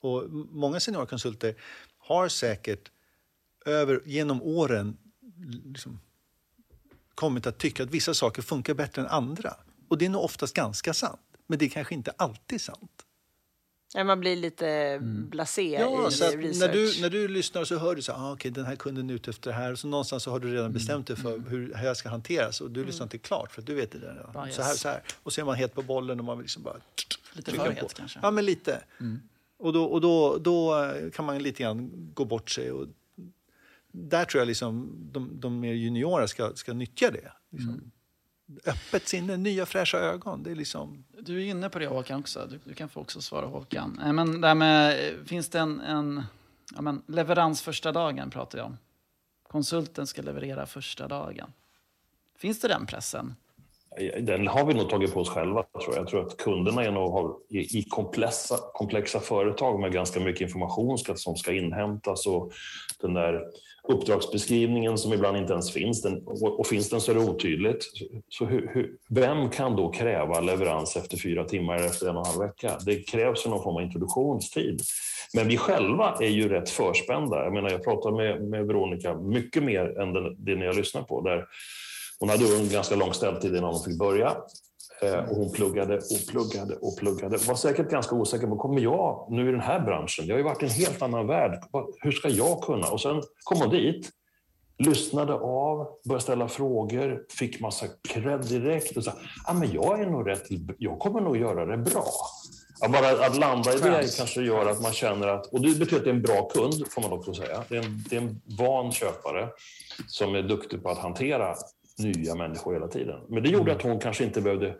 Och många seniora konsulter har säkert över, genom åren liksom, kommit att tycka att vissa saker funkar bättre än andra. Och det är nog oftast ganska sant, men det är kanske inte alltid sant. Ja, man blir lite blasé Ja, i så när, du, när du lyssnar så hör du så ah, okej den här kunden är ute efter det här. Och så någonstans så har du Mm. redan bestämt dig för hur det här ska hanteras. Och du lyssnar inte klart för att du vet det. Där, ja. Bias. så här, så här. Och så är man helt på bollen och man vill liksom bara Lite trycka för på. het kanske. Ja, men lite. Och, då, och då, då eh, kan man lite grann gå bort sig. Och där tror jag liksom de, de mer juniora ska, ska nyttja det. Liksom. Öppet sinne, nya fräscha ögon. Det är liksom... Du är inne på det Håkan också. Du, du kan få också svara Håkan. Eh, men det med, eh, finns det en, en ja, men, leverans första dagen pratar jag om. Konsulten ska leverera första dagen. Finns det den pressen? Den har vi nog tagit på oss själva. Tror jag. jag tror att kunderna är nog, har, i, komplexa, komplexa företag med ganska mycket information ska, som ska inhämtas och den där uppdragsbeskrivningen som ibland inte ens finns, den, och, och finns den så är det otydligt. Så hur, hur, vem kan då kräva leverans efter fyra timmar eller efter en och en halv vecka? Det krävs ju någon form av introduktionstid. Men vi själva är ju rätt förspända. Jag menar, jag pratar med, med Veronica mycket mer än den, det ni har lyssnat på. Där hon hade en ganska lång ställtid innan hon fick börja. Eh, Och hon pluggade och pluggade och pluggade. Var säkert ganska osäker på, kommer jag nu i den här branschen? Jag har ju varit i en helt annan värld. Hur ska jag kunna? Och sen kom hon dit, lyssnade av, började ställa frågor, fick massa cred direkt och sa, ah, men jag är nog rätt, jag kommer nog göra det bra. Ja, bara att landa i det kanske gör att man känner att, och det betyder att det är en bra kund, får man också säga. Det är en, det är en van köpare som är duktig på att hantera nya människor hela tiden. Men det gjorde att hon kanske inte behövde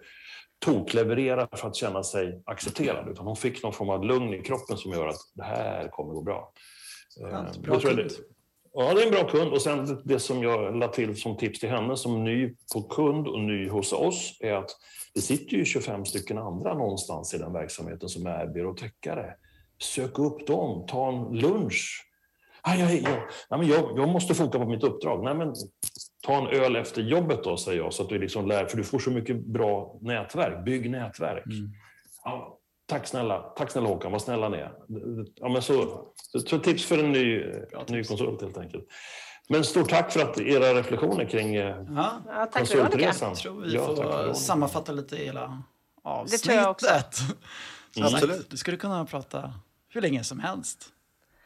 tokleverera för att känna sig accepterad, utan hon fick någon form av lugn i kroppen som gör att det här kommer gå bra. Skönt. det Bra kund. det- Ja, det är en bra kund. Och sen det som jag lade till som tips till henne som ny på kund och ny hos oss är att det sitter ju 25 stycken andra någonstans i den verksamheten som är byråtäckare. Sök upp dem, ta en lunch. Aj, aj, ja. Nej, men jag, jag måste foka på mitt uppdrag. Nej, men, ta en öl efter jobbet då, säger jag, så att du liksom lär, för du får så mycket bra nätverk. Bygg nätverk. Ja, tack snälla, tack snälla Håkan, vad snälla ni är. Ja, men så, så tips för en ny, ny konsult helt enkelt. Men stort tack för att era reflektioner kring eh, Ja, Ja, tack det, konsultresan. jag tror vi Ja, får det. sammanfatta lite hela avsnittet. tror jag också. Sagt, Absolut. Du skulle kunna prata hur länge som helst.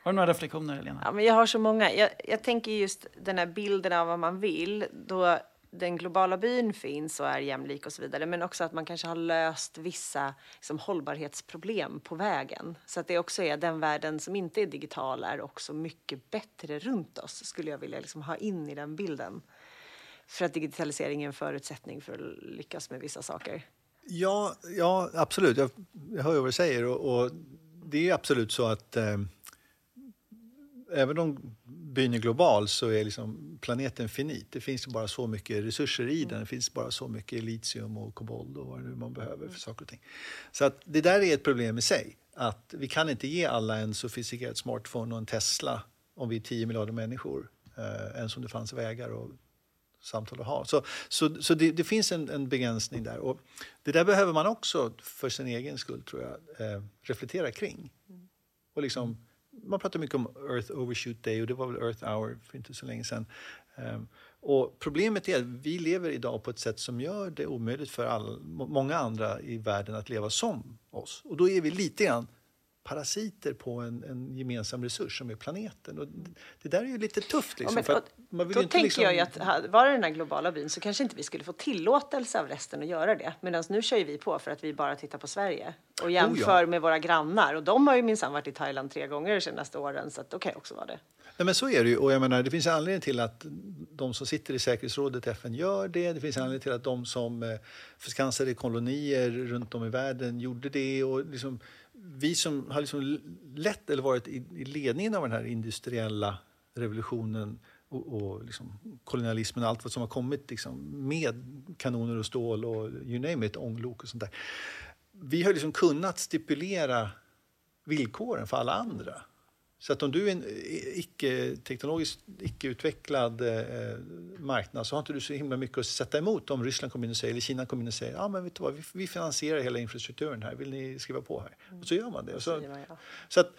Har du några reflektioner, Helena? Ja, men jag har så många. Jag, jag tänker just den här bilden av vad man vill. Då den globala byn finns och är jämlik och så vidare. Men också att man kanske har löst vissa liksom, hållbarhetsproblem på vägen. Så att det också är den världen som inte är digital är också mycket bättre runt oss. Skulle jag vilja liksom ha in i den bilden. För att digitalisering är en förutsättning för att lyckas med vissa saker. Ja, ja absolut. Jag, jag hör ju vad du säger. Och, och det är absolut så att eh, även om byn är global så är liksom planeten finit. Det finns bara så mycket resurser i den. Det finns bara så mycket litium och kobolt och vad nu man behöver för saker och ting. Så att det där är ett problem i sig. Att vi kan inte ge alla en sofistikerad smartphone och en Tesla om vi är 10 miljarder människor. Eh, ens om det fanns vägar och samtal att ha. Så, så, så det, det finns en, en begränsning där. Och det där behöver man också för sin egen skull, tror jag, eh, reflektera kring. Och liksom, man pratar mycket om Earth Overshoot Day och det var väl Earth Hour för inte så länge sedan. Ehm, och problemet är att vi lever idag på ett sätt som gör det omöjligt för all, många andra i världen att leva som oss. Och då är vi lite grann parasiter på en, en gemensam resurs som är planeten. Och det, där är ju lite tufft. Liksom, Ja, men, för att man vill då inte tänker liksom, jag ju att ha- var det den här globala byn så kanske inte vi skulle få tillåtelse av resten att göra det. Medan nu kör vi på för att vi bara tittar på Sverige och jämför med våra grannar. Och de har ju minsann varit i Thailand tre gånger de senaste åren så att då kan jag också vara det. Nej, men så är det ju. Och jag menar, det finns en anledning till att de som sitter i säkerhetsrådet FN gör det. Det finns en anledning till att de som eh, förskansade kolonier runt om i världen gjorde det. Och liksom, vi som har liksom lett eller varit i, i ledningen av den här industriella revolutionen och, och liksom kolonialismen och allt vad som har kommit liksom, med kanoner och stål och you name it, ånglok och sånt där. Vi har liksom kunnat stipulera villkoren för alla andra. Så att om du är en icke-teknologiskt icke-utvecklad eh, marknad så har inte du så himla mycket att sätta emot om Ryssland kommer in och säger, eller Kina kommer in och säger ja men vet du vad, vi, vi finansierar hela infrastrukturen här, vill ni skriva på här? Och så gör man det. Och så, Säger man ja. så att,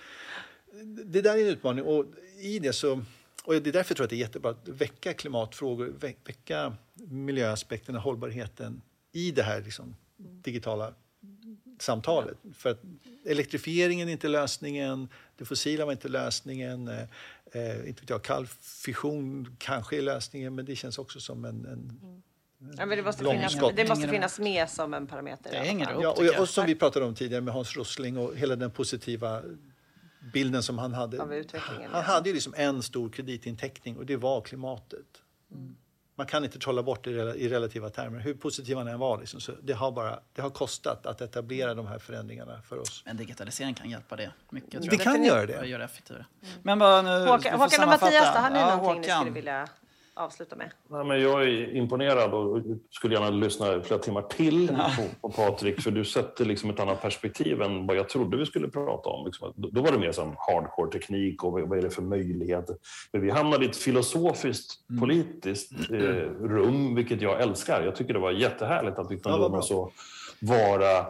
det där är en utmaning och i det så och det är därför jag tror att det är jättebra att väcka klimatfrågor, vä- väcka miljöaspekterna, hållbarheten i det här liksom, digitala samtalet. För att elektrifieringen är inte lösningen, det fossila var inte lösningen. Eh, eh, inte vet jag, kall fission kanske är lösningen, men det känns också som en... en Ja, men det, måste finnas, det måste finnas med som en parameter. Det hänger upp. ja, och, jag. och som vi pratade om tidigare med Hans Rosling och hela den positiva bilden som han hade. Av utvecklingen, Han ja. hade ju liksom en stor kreditinteckning och det var klimatet. Man kan inte trolla bort det i rela- i relativa termer. Hur positiv han än var, liksom, så det, har bara, det har kostat att etablera de här förändringarna för oss. Men digitalisering kan hjälpa det mycket. Tror Det jag. kan göra det. göra det effektivare. Men vad nu, Håkan, Håkan och. Mattias, har ni Ja, någonting ni Håkan. skulle vilja avsluta med? Nej, men jag är imponerad och skulle gärna lyssna flera timmar till på, på Patrik, för du sätter liksom ett annat perspektiv än vad jag trodde vi skulle prata om. Liksom, då var det mer som hardcore teknik och vad är det för möjligheter. Men vi hamnade i ett filosofiskt, politiskt eh, rum, vilket jag älskar. Jag tycker det var jättehärligt att vi Ja, kunde bra. oss så vara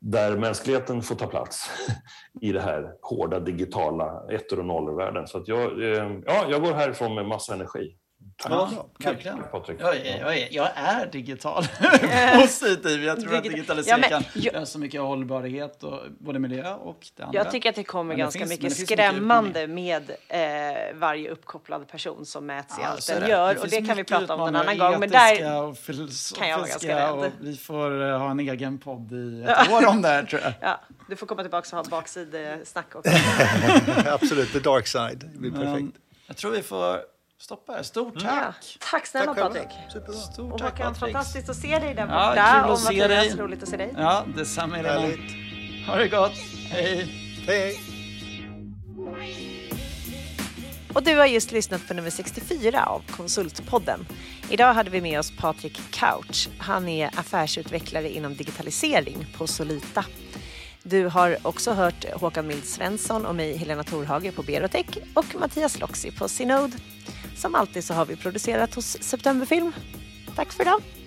där mänskligheten får ta plats i det här hårda digitala ettor och nollor-världen. Så att jag, eh, ja, jag går härifrån med massa energi. Tack. Ja, Kul, verkligen. Patrik. Jag är, jag, är, jag är digital positiv. Jag tror att Digita- digitalisering Ja, men kan så mycket hållbarhet, och både miljö och det andra. Jag tycker att det kommer Men det ganska mycket det finns mycket skrämmande med eh, varje uppkopplad person som mäts i Ja, allt den gör. och finns det kan vi mycket prata om en annan gång. Men där, och kan jag vara ganska rädd. och vi får eh, ha en egen podd i ett år om det här tror jag. ja, du får komma tillbaka och ha baksidesnack också. Absolut, the dark side. Det blir perfekt. jag tror vi får stoppa här. Stort Ja, tack! tack snälla själva. Patrik. Superbra. Stort Och tack Håkan, Patrik. fantastiskt att se dig där Ja, borta. kul att och se Mattias, dig. roligt att se dig. Ja, detsamma Helena. Härligt. Ha det gott. Hej! Hej, hej. Och du har just lyssnat på nummer 64 av Konsultpodden. Idag hade vi med oss Patrik Couch. Han är affärsutvecklare inom digitalisering på Solita. Du har också hört Håkan Mild Svensson och mig Helena Torhage på Berotech och Mattias Loxi på Synode. Som alltid så har vi producerat hos Septemberfilm. Tack för idag!